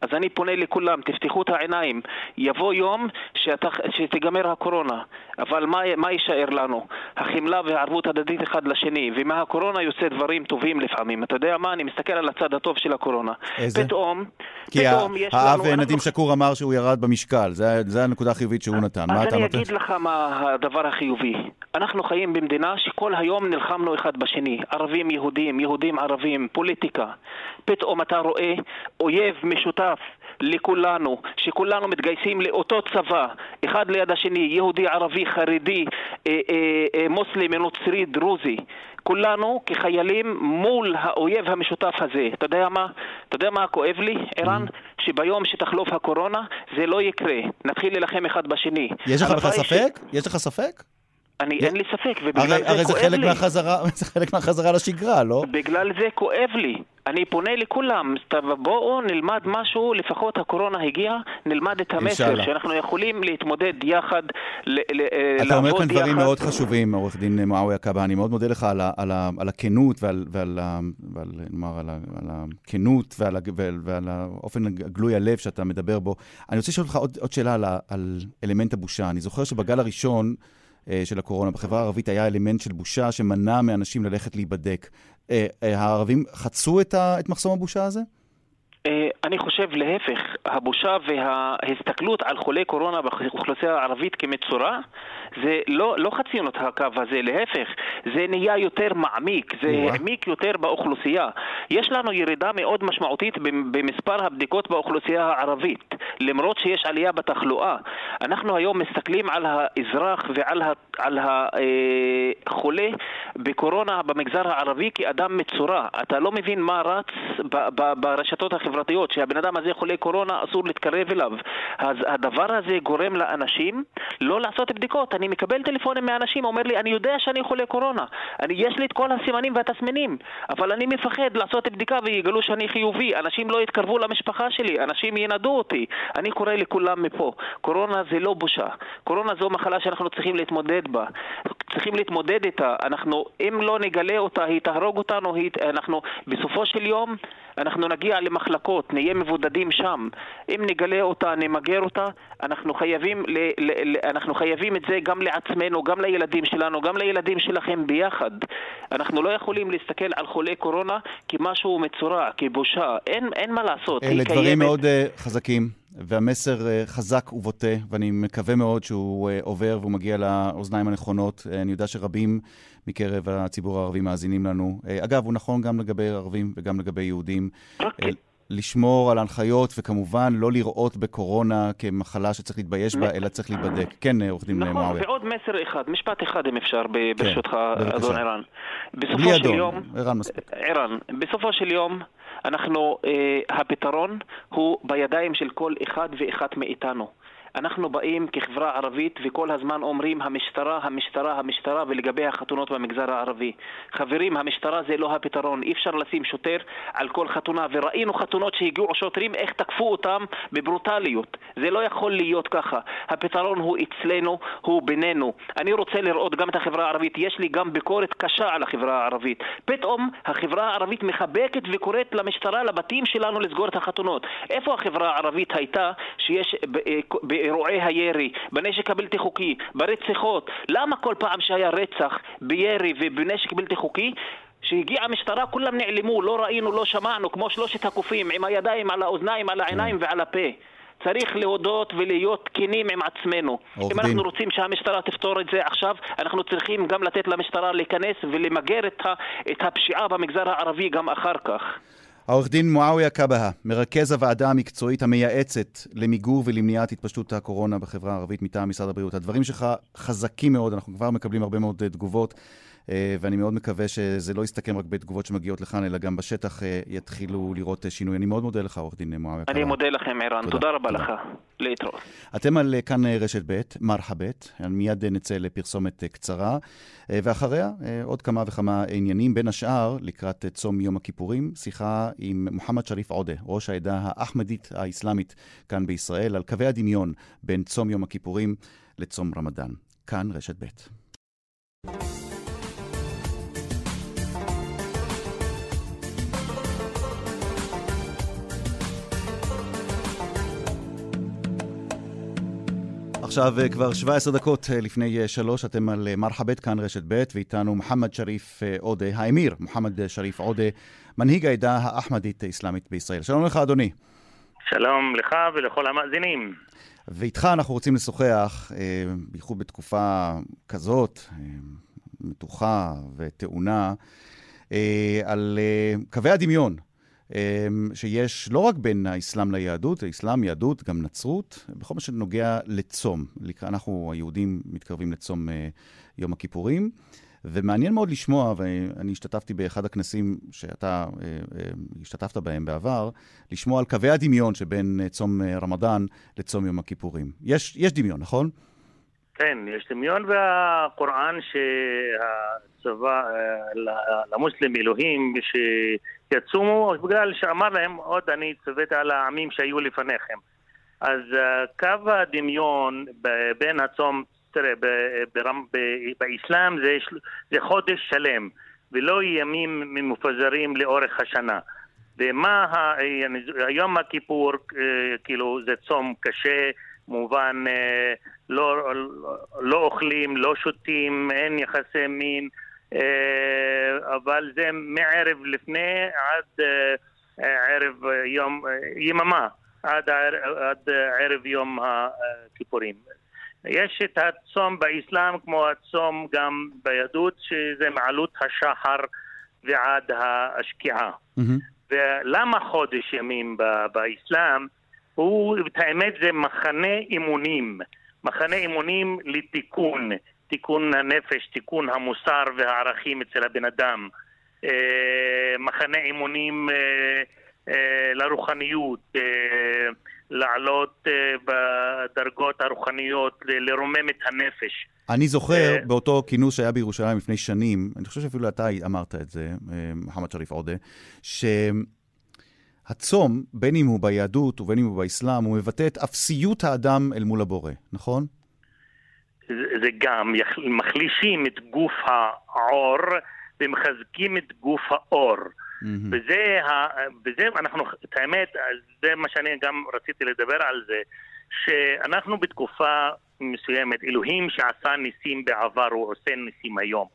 אז אני פונה לכולם, תפתחו את העיניים. יבוא יום שת, שתיגמר הקורונה, אבל מה, מה יישאר לנו? החמלה והערבות הדדית אחד לשני, ומהקורונה יוצא דברים טובים לפעמים. אתה יודע מה? אני מסתכל על הצד הטוב של הקורונה.
איזה? פתאום, כי פתאום יש לנו... האב נדים. שקור אמר שהוא ירד במשקל, זה הנקודה החיובית שהוא נתן. מה אתה נותן?
אז אני אגיד לך מה הדבר החיובי. אנחנו חיים במדינה שכל היום נלחמנו אחד בשני. ערבים יהודים, יהודים ערבים, פוליטיקה. פתאום אתה רואה אויב משותף לכולנו, שכולנו מתגייסים לאותו צבא, אחד ליד השני, יהודי, ערבי, חרדי, אה, אה, אה, מוסלמי, נוצרי, דרוזי. כולנו כחיילים מול האויב המשותף הזה. אתה יודע מה? אתה יודע מה כואב לי, ערן? Mm-hmm. שביום שתחלוף הקורונה זה לא יקרה. נתחיל להילחם אחד בשני.
יש לך בכלל ספק? ש... יש לך ספק?
אני, אין לי ספק, ובגלל
הרי,
זה
הרי
כואב
זה חלק לי. מהחזרה, זה חלק מהחזרה לשגרה, לא?
בגלל זה כואב לי. אני פונה לכולם, בואו נלמד משהו, לפחות הקורונה הגיעה, נלמד את המסר, שאנחנו יכולים להתמודד יחד, לעבוד
יחד. אתה אומר כאן דברים מאוד חשובים, עורך דין מועאוויה קאבה, אני מאוד מודה לך על, על, על הכנות ועל, ועל, ועל, נאמר, על, על הכנות ועל, ועל, ועל האופן גלוי הלב שאתה מדבר בו. אני רוצה לשאול אותך עוד, עוד שאלה על, על אלמנט הבושה. אני זוכר שבגל הראשון, אה, של הקורונה. בחברה הערבית היה אלמנט של בושה שמנע מאנשים ללכת להיבדק. אה, אה, הערבים חצו את מחסום הבושה הזה?
אני חושב להפך, הבושה וההסתכלות על חולי קורונה באוכלוסייה הערבית כמצורע, זה לא, לא חצינו את הקו הזה, להפך, זה נהיה יותר מעמיק, זה העמיק יותר באוכלוסייה. יש לנו ירידה מאוד משמעותית במספר הבדיקות באוכלוסייה הערבית, למרות שיש עלייה בתחלואה. אנחנו היום מסתכלים על האזרח ועל החולה אה, בקורונה במגזר הערבי כאדם מצורע. אתה לא מבין מה רץ ברשתות החברתיות, שהבן אדם הזה חולה קורונה, אסור להתקרב אליו. אז הדבר הזה גורם לאנשים לא לעשות בדיקות. אני מקבל טלפונים מאנשים, אומר לי, אני יודע שאני חולה קורונה. אני, יש לי את כל הסימנים והתסמינים, אבל אני מפחד לעשות בדיקה ויגלו שאני חיובי. אנשים לא יתקרבו למשפחה שלי, אנשים ינדו אותי. אני קורא לכולם מפה, קורונה זה לא בושה. קורונה זו מחלה שאנחנו צריכים להתמודד בה. צריכים להתמודד איתה. אנחנו, אם לא נגלה אותה, היא תהרוג אותנו, היא, אנחנו, בסופו של יום, אנחנו נגיע למחלקות, נהיה מבודדים שם. אם נגלה אותה, נמגר אותה, אנחנו חייבים, ל, ל, ל, אנחנו חייבים את זה גם לעצמנו, גם לילדים שלנו, גם לילדים שלכם ביחד. אנחנו לא יכולים להסתכל על חולי קורונה כמשהו מצורע, כבושה. אין, אין מה לעשות.
אלה דברים קיימת... מאוד uh, חזקים. והמסר uh, חזק ובוטה, ואני מקווה מאוד שהוא uh, עובר והוא מגיע לאוזניים הנכונות. אני יודע שרבים מקרב הציבור הערבי מאזינים לנו. Uh, אגב, הוא נכון גם לגבי ערבים וגם לגבי יהודים.
אוקיי. Uh,
לשמור על ההנחיות, וכמובן לא לראות בקורונה כמחלה שצריך להתבייש בה, אלא צריך להיבדק. כן, עורך דין
נכון,
מועאוויה.
נכון, ועוד מסר אחד, משפט אחד אם אפשר, כן, ברשותך, כן, אדון ערן.
בלי אדון, ערן מספיק.
ערן, בסופו של יום, אנחנו, אה, הפתרון הוא בידיים של כל אחד ואחת מאיתנו. אנחנו באים כחברה ערבית וכל הזמן אומרים המשטרה, המשטרה, המשטרה ולגבי החתונות במגזר הערבי. חברים, המשטרה זה לא הפתרון. אי אפשר לשים שוטר על כל חתונה וראינו חתונות שהגיעו שוטרים איך תקפו אותם בברוטליות. זה לא יכול להיות ככה. הפתרון הוא אצלנו, הוא בינינו. אני רוצה לראות גם את החברה הערבית. יש לי גם ביקורת קשה על החברה הערבית. פתאום החברה הערבית מחבקת וקוראת למשטרה, לבתים שלנו לסגור את החתונות. איפה החברה הערבית הייתה שיש באירועי הירי, בנשק הבלתי חוקי, ברציחות. למה כל פעם שהיה רצח בירי ובנשק בלתי חוקי כשהגיעה המשטרה כולם נעלמו, לא ראינו, לא שמענו, כמו שלושת הקופים, עם הידיים על האוזניים, על העיניים כן. ועל הפה. צריך להודות ולהיות כנים עם עצמנו. אם דין. אנחנו רוצים שהמשטרה תפתור את זה עכשיו, אנחנו צריכים גם לתת למשטרה להיכנס ולמגר את הפשיעה במגזר הערבי גם אחר כך.
העורך דין מועאוויה קבהה, מרכז הוועדה המקצועית המייעצת למיגור ולמניעת התפשטות הקורונה בחברה הערבית מטעם משרד הבריאות. הדברים שלך חזקים מאוד, אנחנו כבר מקבלים הרבה מאוד אה, תגובות. אה, ואני מאוד מקווה שזה לא יסתכם רק בתגובות שמגיעות לכאן, אלא גם בשטח אה, יתחילו לראות אה, שינוי. אני מאוד מודה לך, עורך דין מועאוויה.
אני מודה לכם, ערן. תודה, תודה רבה תודה. לך. להתראות.
אתם על כאן רשת ב', מרחבת. מיד נצא לפרסומת קצרה, ואחריה עוד כמה וכמה עניינים. בין השאר, לקראת צום יום הכיפורים, שיחה עם מוחמד שריף עודה, ראש העדה האחמדית האסלאמית כאן בישראל, על קווי הדמיון בין צום יום הכיפורים לצום רמדאן. כאן רשת ב'. עכשיו אה, כבר 17 דקות אה, לפני אה, שלוש, אתם על מרחבת, כאן רשת ב', ואיתנו מוחמד שריף עודה, האמיר מוחמד שריף עודה, מנהיג העדה האחמדית-אסלאמית בישראל. שלום לך, אדוני.
שלום לך ולכל המאזינים.
ואיתך אנחנו רוצים לשוחח, בייחוד בתקופה כזאת, מתוחה וטעונה, על קווי הדמיון שיש לא רק בין האסלאם ליהדות, האסלאם, יהדות, גם נצרות, בכל מה שנוגע לצום. אנחנו, היהודים, מתקרבים לצום אה, יום הכיפורים. ומעניין מאוד לשמוע, ואני השתתפתי באחד הכנסים שאתה אה, אה, השתתפת בהם בעבר, לשמוע על קווי הדמיון שבין צום רמדאן לצום יום הכיפורים. יש, יש דמיון, נכון?
כן, יש דמיון והקוראן שהצבא, למוסלם אלוהים, שיצומו בגלל שאמר להם עוד אני צוות על העמים שהיו לפניכם. אז קו הדמיון בין הצום, תראה, באסלאם זה, זה חודש שלם ולא ימים מפוזרים לאורך השנה. ומה, היום הכיפור, כאילו זה צום קשה, מובן לא, לא אוכלים, לא שותים, אין יחסי מין, אה, אבל זה מערב לפני עד אה, ערב יום, יממה, עד, עד ערב יום הכיפורים. יש את הצום באסלאם כמו הצום גם ביהדות, שזה מעלות השחר ועד השקיעה. Mm-hmm. ולמה חודש ימים באסלאם? הוא, את האמת זה מחנה אימונים. מחנה אימונים לתיקון, תיקון הנפש, תיקון המוסר והערכים אצל הבן אדם. מחנה אימונים לרוחניות, לעלות בדרגות הרוחניות, לרומם את הנפש.
אני זוכר באותו כינוס שהיה בירושלים לפני שנים, אני חושב שאפילו אתה אמרת את זה, מוחמד שריף עודה, שהצום, בין אם הוא ביהדות ובין אם הוא באסלאם, הוא מבטא את אפסיות האדם אל מול הבורא, נכון?
זה גם, מחלישים את גוף העור ומחזקים את גוף האור. Mm-hmm. וזה, וזה אנחנו, את האמת, זה מה שאני גם רציתי לדבר על זה, שאנחנו בתקופה מסוימת, אלוהים שעשה ניסים בעבר הוא עושה ניסים היום.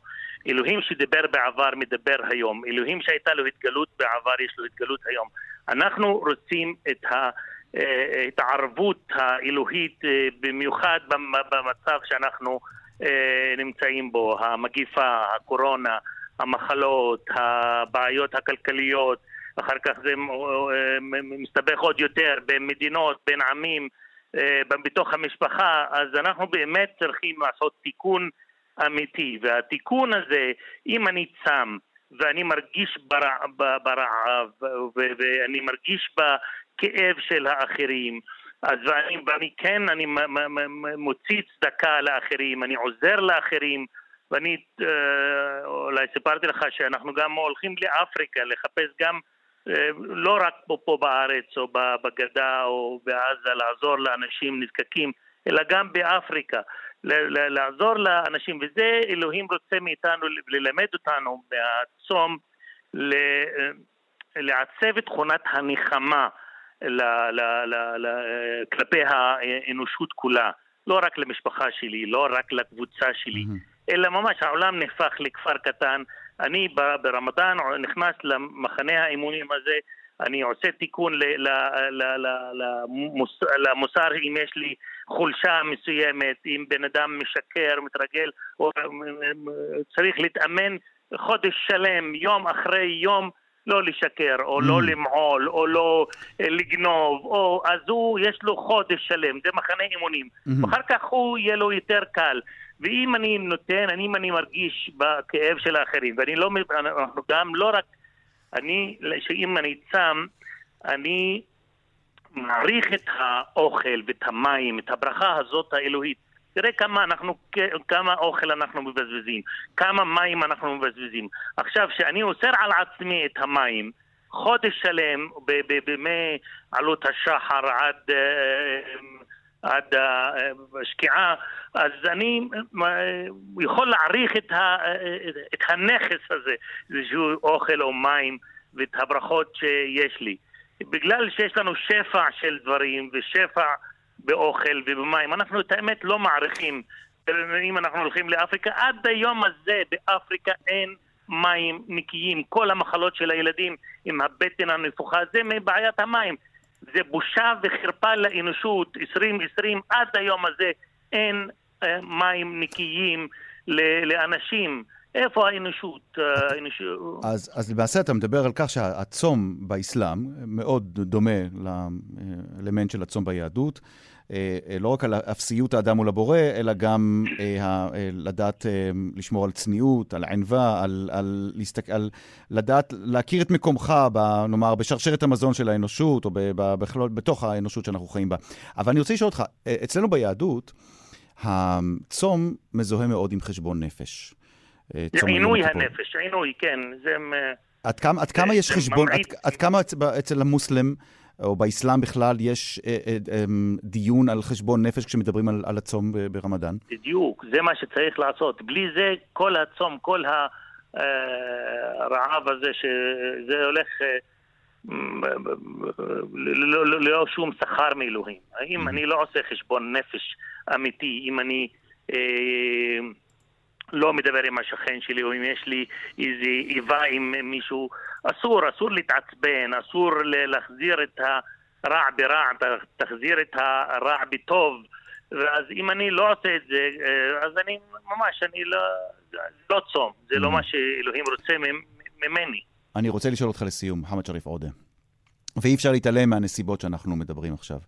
אלוהים שדיבר בעבר מדבר היום. אלוהים שהייתה לו התגלות בעבר יש לו התגלות היום. אנחנו רוצים את ההתערבות האלוהית במיוחד במצב שאנחנו נמצאים בו, המגיפה, הקורונה, המחלות, הבעיות הכלכליות, אחר כך זה מסתבך עוד יותר בין מדינות, בין עמים, בתוך המשפחה, אז אנחנו באמת צריכים לעשות תיקון אמיתי, והתיקון הזה, אם אני צם ואני מרגיש ברעב ואני מרגיש בכאב של האחרים, אז ואני, ואני כן, אני מוציא צדקה לאחרים, אני עוזר לאחרים, ואני אה, אולי סיפרתי לך שאנחנו גם הולכים לאפריקה לחפש גם אה, לא רק פה, פה בארץ או בגדה או בעזה לעזור לאנשים נזקקים, אלא גם באפריקה, לעזור לאנשים, וזה אלוהים רוצה מאיתנו ללמד אותנו מהצום לעצב את תכונת הנחמה כלפי האנושות כולה, לא רק למשפחה שלי, לא רק לקבוצה שלי. אלא ממש העולם נהפך לכפר קטן. אני ברמדאן נכנס למחנה האימונים הזה, אני עושה תיקון למוסר אם יש לי חולשה מסוימת, אם בן אדם משקר, מתרגל, או צריך להתאמן חודש שלם, יום אחרי יום, לא לשקר, או לא mm. למעול, או לא אה, לגנוב, או אז הוא, יש לו חודש שלם, זה מחנה אימונים. Mm-hmm. אחר כך הוא, יהיה לו יותר קל. ואם אני נותן, אם אני מרגיש בכאב של האחרים, ואני לא, אנחנו גם לא רק, אני, שאם אני צם, אני מעריך את האוכל ואת המים, את הברכה הזאת האלוהית. תראה כמה, אנחנו, כמה אוכל אנחנו מבזבזים, כמה מים אנחנו מבזבזים. עכשיו, כשאני אוסר על עצמי את המים, חודש שלם בימי עלות השחר עד אה, עד השקיעה, אז אני יכול להעריך את, ה, את הנכס הזה, איזשהו אוכל או מים ואת הברכות שיש לי. בגלל שיש לנו שפע של דברים ושפע באוכל ובמים, אנחנו את האמת לא מעריכים. אם אנחנו הולכים לאפריקה, עד היום הזה באפריקה אין מים נקיים. כל המחלות של הילדים עם הבטן הנפוחה זה מבעיית המים. זה בושה וחרפה לאנושות, 2020 עד היום הזה אין אה, מים נקיים לאנשים. איפה? אה, האנושות?
אז, אז למעשה אתה מדבר על כך שהצום באסלאם מאוד דומה לאלמנט של הצום ביהדות. אה, אה, לא רק על אפסיות האדם מול הבורא, אלא גם לדעת לשמור על צניעות, על ענווה, על, על, להסתק, על לדעת להכיר את מקומך, ב, נאמר, בשרשרת המזון של האנושות, או ב, ב, בתוך האנושות שאנחנו חיים בה. אבל אני רוצה לשאול אותך, אצלנו ביהדות, הצום מזוהה מאוד עם חשבון נפש.
עינוי הנפש, עינוי, כן. זה...
עד כמה, עד כמה יש חשבון, עד, עד כמה אצל המוסלם או באסלאם בכלל יש אה, אה, אה, דיון על חשבון נפש כשמדברים על, על הצום ברמדאן?
בדיוק, זה מה שצריך לעשות. בלי זה כל הצום, כל הרעב הזה, שזה הולך ללא שום שכר מאלוהים. האם אני לא עושה חשבון נפש אמיתי, אם אני... לא מדבר עם השכן שלי, או אם יש לי איזו איבה עם מישהו, אסור, אסור להתעצבן, אסור להחזיר את הרע ברע, תחזיר את הרע בטוב. ואז אם אני לא עושה את זה, אה, אז אני ממש, אני לא, לא צום, זה לא mm. מה שאלוהים רוצה ממני.
אני רוצה לשאול אותך לסיום, מוחמד שריף עודה, ואי אפשר להתעלם מהנסיבות שאנחנו מדברים עכשיו.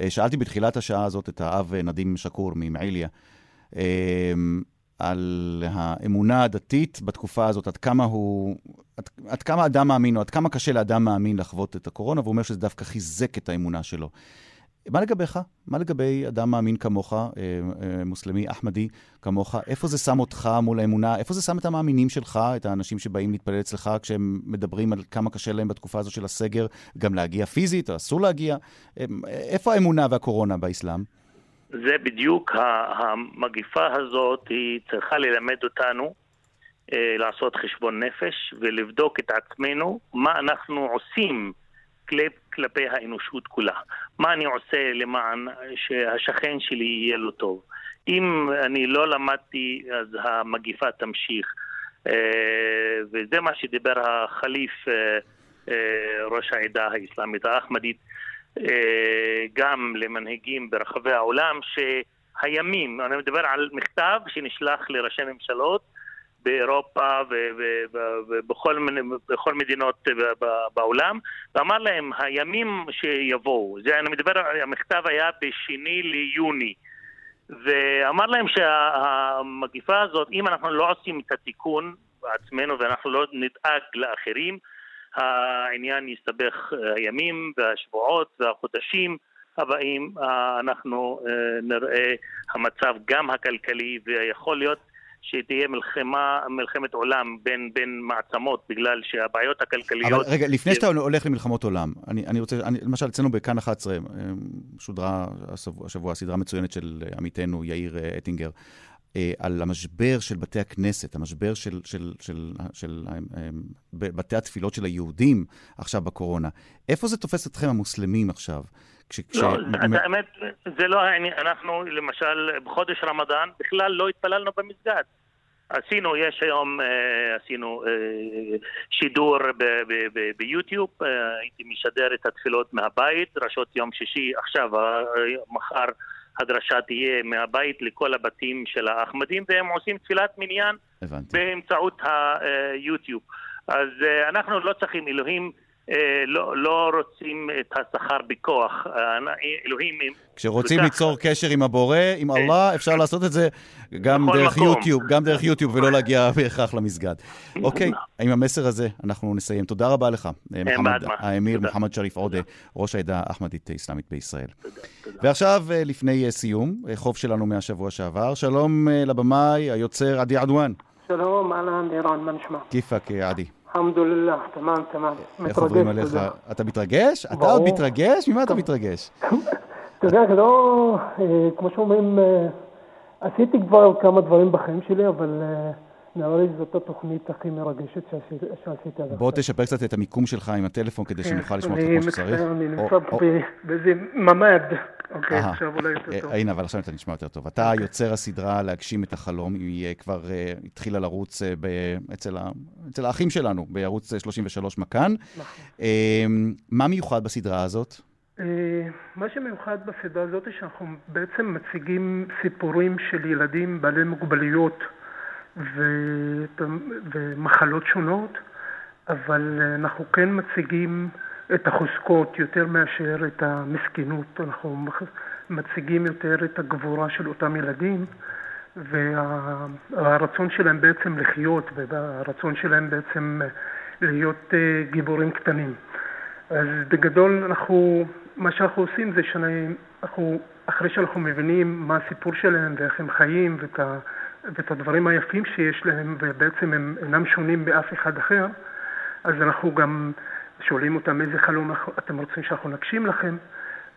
אה, שאלתי בתחילת השעה הזאת את האב נדים שקור ממעיליה, על האמונה הדתית בתקופה הזאת, עד כמה הוא, עד, עד כמה אדם מאמין, או עד כמה קשה לאדם מאמין לחוות את הקורונה, והוא אומר שזה דווקא חיזק את האמונה שלו. מה לגביך? מה לגבי אדם מאמין כמוך, אה, אה, מוסלמי אחמדי כמוך? איפה זה שם אותך מול האמונה? איפה זה שם את המאמינים שלך, את האנשים שבאים להתפלל אצלך, כשהם מדברים על כמה קשה להם בתקופה הזו של הסגר, גם להגיע פיזית, או אסור להגיע? אה, איפה האמונה והקורונה באסלאם?
זה בדיוק המגיפה הזאת, היא צריכה ללמד אותנו לעשות חשבון נפש ולבדוק את עצמנו, מה אנחנו עושים כלפי האנושות כולה. מה אני עושה למען שהשכן שלי יהיה לו טוב. אם אני לא למדתי, אז המגיפה תמשיך. אה, וזה מה שדיבר החליף, אה, אה, ראש העדה האסלאמית האחמדית, גם למנהיגים ברחבי העולם, שהימים, אני מדבר על מכתב שנשלח לראשי ממשלות, באירופה ובכל מדינות בעולם, ואמר להם, הימים שיבואו, זה אני מדבר, המכתב היה בשני ליוני, ואמר להם שהמגיפה הזאת, אם אנחנו לא עושים את התיקון בעצמנו ואנחנו לא נדאג לאחרים, העניין יסתבך הימים והשבועות והחודשים הבאים, אנחנו אה, נראה המצב גם הכלכלי ויכול להיות שתהיה מלחמה, מלחמת עולם בין, בין מעצמות, בגלל שהבעיות הכלכליות...
אבל רגע, לפני שאתה הולך למלחמות עולם, אני, אני רוצה, אני, למשל, אצלנו בכאן 11, אה, שודרה השבוע, השבוע סדרה מצוינת של עמיתנו יאיר אה, אטינגר, אה, על המשבר של בתי הכנסת, המשבר של, של, של, של, של בתי התפילות של היהודים עכשיו בקורונה. איפה זה תופס אתכם המוסלמים עכשיו?
כש, כש... לא, מ... האמת, זה לא העניין. אנחנו, למשל, בחודש רמדאן, בכלל לא התפללנו במסגד. עשינו, יש היום, אה, עשינו אה, שידור ביוטיוב, אה, הייתי משדר את התפילות מהבית, דרשות יום שישי, עכשיו, מחר הדרשה תהיה מהבית לכל הבתים של האחמדים, והם עושים תפילת מניין הבנתי. באמצעות היוטיוב. אז אנחנו לא צריכים, אלוהים אה, לא, לא רוצים את השכר בכוח. אה, אלוהים...
כשרוצים ליצור קשר עם הבורא, עם כן. אללה, אפשר לעשות את זה גם דרך יוטיוב, גם דרך יוטיוב, ולא להגיע בהכרח למסגד. אוקיי, עם המסר הזה אנחנו נסיים. תודה רבה לך, אה, מוחמד האמיר מוחמד שריף עודה, ראש העדה האחמדית האסלאמית בישראל. ועכשיו, לפני סיום, חוב שלנו מהשבוע שעבר. שלום לבמאי, היוצר עדי עדואן.
שלום, אהלן, איראן, מה נשמע?
כיפאק, עדי.
אלחמדוללה, תמם, תמם.
איך עוברים עליך? אתה מתרגש? אתה עוד מתרגש? ממה אתה מתרגש?
אתה יודע, זה לא, אה, כמו שאומרים, אה, עשיתי כבר כמה דברים בחיים שלי, אבל אה, נראה לי שזאת התוכנית הכי מרגשת שעשיתי עד
בוא תשפר קצת את המיקום שלך עם הטלפון כדי שנוכל לשמוע אותך כמו שצריך.
אני נמצא באיזה ממ"ד. אוקיי, עכשיו אולי יותר טוב.
הנה, אבל עכשיו אתה נשמע יותר טוב. אתה אוקיי. יוצר הסדרה להגשים את החלום, היא כבר התחילה לרוץ אצל האחים שלנו בערוץ 33 מכאן. נכון. מה מיוחד בסדרה הזאת?
מה שמיוחד בסדרה הזאת זה שאנחנו בעצם מציגים סיפורים של ילדים בעלי מוגבלויות ומחלות שונות, אבל אנחנו כן מציגים את החוזקות יותר מאשר את המסכנות. אנחנו מציגים יותר את הגבורה של אותם ילדים והרצון שלהם בעצם לחיות והרצון שלהם בעצם להיות אה, גיבורים קטנים. אז בגדול אנחנו, מה שאנחנו עושים זה שאנחנו, אחרי שאנחנו מבינים מה הסיפור שלהם ואיך הם חיים ואת, ה, ואת הדברים היפים שיש להם ובעצם הם אינם שונים באף אחד אחר, אז אנחנו גם שואלים אותם איזה חלום אתם רוצים שאנחנו נגשים לכם,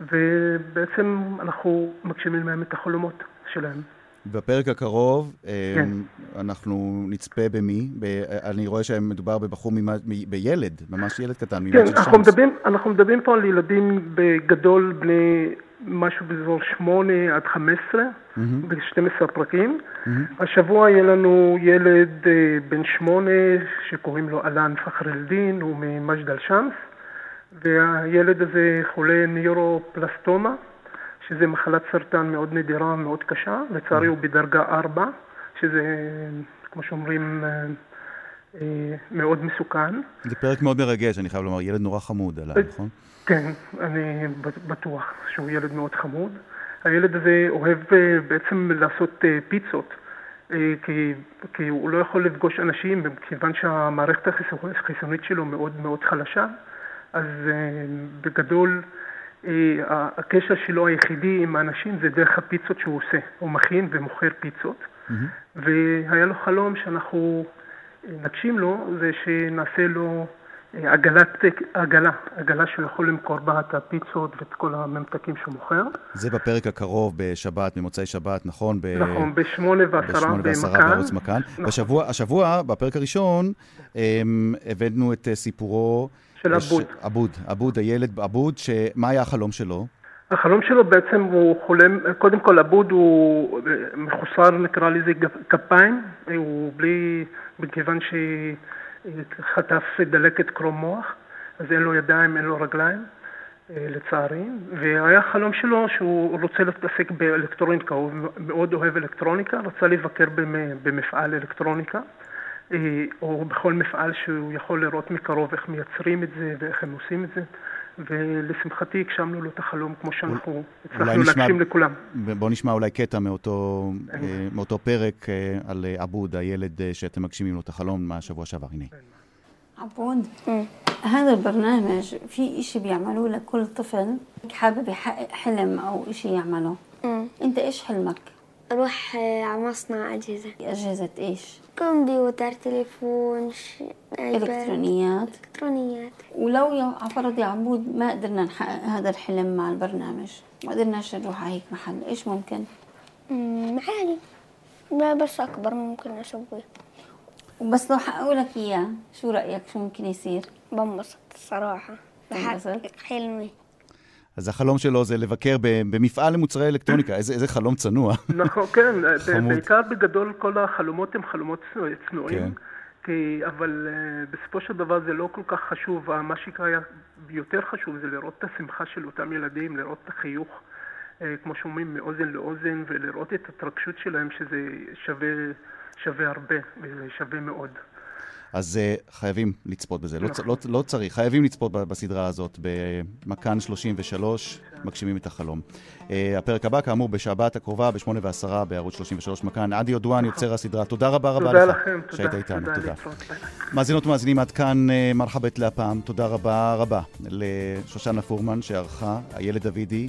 ובעצם אנחנו מגשימים להם את החלומות שלהם.
בפרק הקרוב כן. אנחנו נצפה במי? ב, אני רואה שמדובר בבחור, ממה, בילד, ממש ילד קטן,
כן, אנחנו מדברים, אנחנו מדברים פה על ילדים בגדול בני משהו באזור 8 עד 15, mm-hmm. ב-12 פרקים. Mm-hmm. השבוע יהיה לנו ילד uh, בן 8 שקוראים לו אלן פחר אל-דין, הוא ממג'דל שמס, והילד הזה חולה ניורופלסטומה, שזה מחלת סרטן מאוד נדירה, מאוד קשה, לצערי mm-hmm. הוא בדרגה 4, שזה, כמו שאומרים, uh, מאוד מסוכן.
זה פרק מאוד מרגש, אני חייב לומר, ילד נורא חמוד עליו, נכון?
כן, אני בטוח שהוא ילד מאוד חמוד. הילד הזה אוהב בעצם לעשות פיצות. כי, כי הוא לא יכול לפגוש אנשים, כיוון שהמערכת החיסונית שלו מאוד מאוד חלשה, אז בגדול הקשר שלו היחידי עם האנשים זה דרך הפיצות שהוא עושה. הוא מכין ומוכר פיצות, mm-hmm. והיה לו חלום שאנחנו נגשים לו, זה שנעשה לו עגלת, עגלה, עגלה שהוא יכול למכור בה את הפיצות ואת כל הממתקים שהוא מוכר.
זה בפרק הקרוב בשבת, ממוצאי שבת, נכון?
ב... נכון, בשמונה ועשרה במכאן.
בערוץ מכאן. נכון. בשבוע, השבוע, בפרק הראשון, הבאנו את סיפורו...
של עבוד.
עבוד, עבוד, הילד עבוד, שמה היה החלום שלו?
החלום שלו בעצם הוא חולם, קודם כל עבוד הוא מחוסר נקרא לזה כפיים, הוא בלי, מכיוון שחטף דלקת קרום מוח, אז אין לו ידיים, אין לו רגליים, לצערי, והיה חלום שלו שהוא רוצה להתעסק באלקטרוניקה, הוא מאוד אוהב אלקטרוניקה, רצה לבקר במפעל אלקטרוניקה. או בכל מפעל שהוא יכול לראות מקרוב איך מייצרים את זה ואיך הם עושים את זה. ולשמחתי הגשמנו לו את החלום כמו שאנחנו הצלחנו להגשים לכולם.
בואו נשמע אולי קטע מאותו, מאותו פרק על עבוד, הילד שאתם מגשימים לו את החלום מהשבוע שעבר. הנה.
عبود هذا البرنامج في إشي بيعملوه لكل طفل حابب يحقق حلم أو إشي يعمله أنت إيش حلمك؟
أروح على مصنع أجهزة.
أجهزة إيش؟
كمبيوتر تليفون ش...
إلكترونيات.
إلكترونيات.
ولو على فرض يا عبود ما قدرنا نحقق هذا الحلم مع البرنامج. ما قدرناش نروح على هيك محل. إيش ممكن؟
عادي. بس أكبر ممكن أسويه.
وبس لو حققوا لك إياه شو رأيك؟ شو ممكن يصير؟
بنبسط الصراحة بحقق حلمي.
אז החלום שלו זה לבקר במפעל למוצרי אלקטרוניקה, איזה, איזה חלום צנוע.
נכון, כן, בעיקר בגדול כל החלומות הם חלומות צנועים. כן. כי, אבל uh, בסופו של דבר זה לא כל כך חשוב, מה שהיה יותר חשוב זה לראות את השמחה של אותם ילדים, לראות את החיוך, uh, כמו שאומרים, מאוזן לאוזן, ולראות את ההתרגשות שלהם, שזה שווה, שווה הרבה, וזה שווה מאוד.
אז uh, חייבים לצפות בזה, לא, לא, לא צריך, חייבים לצפות בסדרה הזאת, במכאן 33, מגשימים את החלום. Uh, הפרק הבא, כאמור, בשבת הקרובה, ב-8 ו-10 בערוץ 33 מכאן. עדי אודואן, יוצר הסדרה, תודה רבה רבה
תודה
לך. שהיית איתנו, תודה. מאזינות ומאזינים, עד כאן uh, מרחבת להפעם. תודה רבה רבה לשושנה פורמן שערכה, איילת דוידי,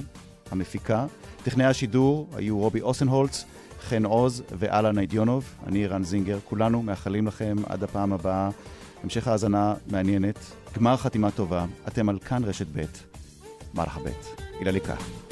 המפיקה. טכנאי השידור היו רובי אוסנהולץ. חן עוז ואלן אידיונוב, אני רן זינגר, כולנו מאחלים לכם עד הפעם הבאה המשך האזנה מעניינת, גמר חתימה טובה, אתם על כאן רשת ב', מרחה ב', אילה ליקה.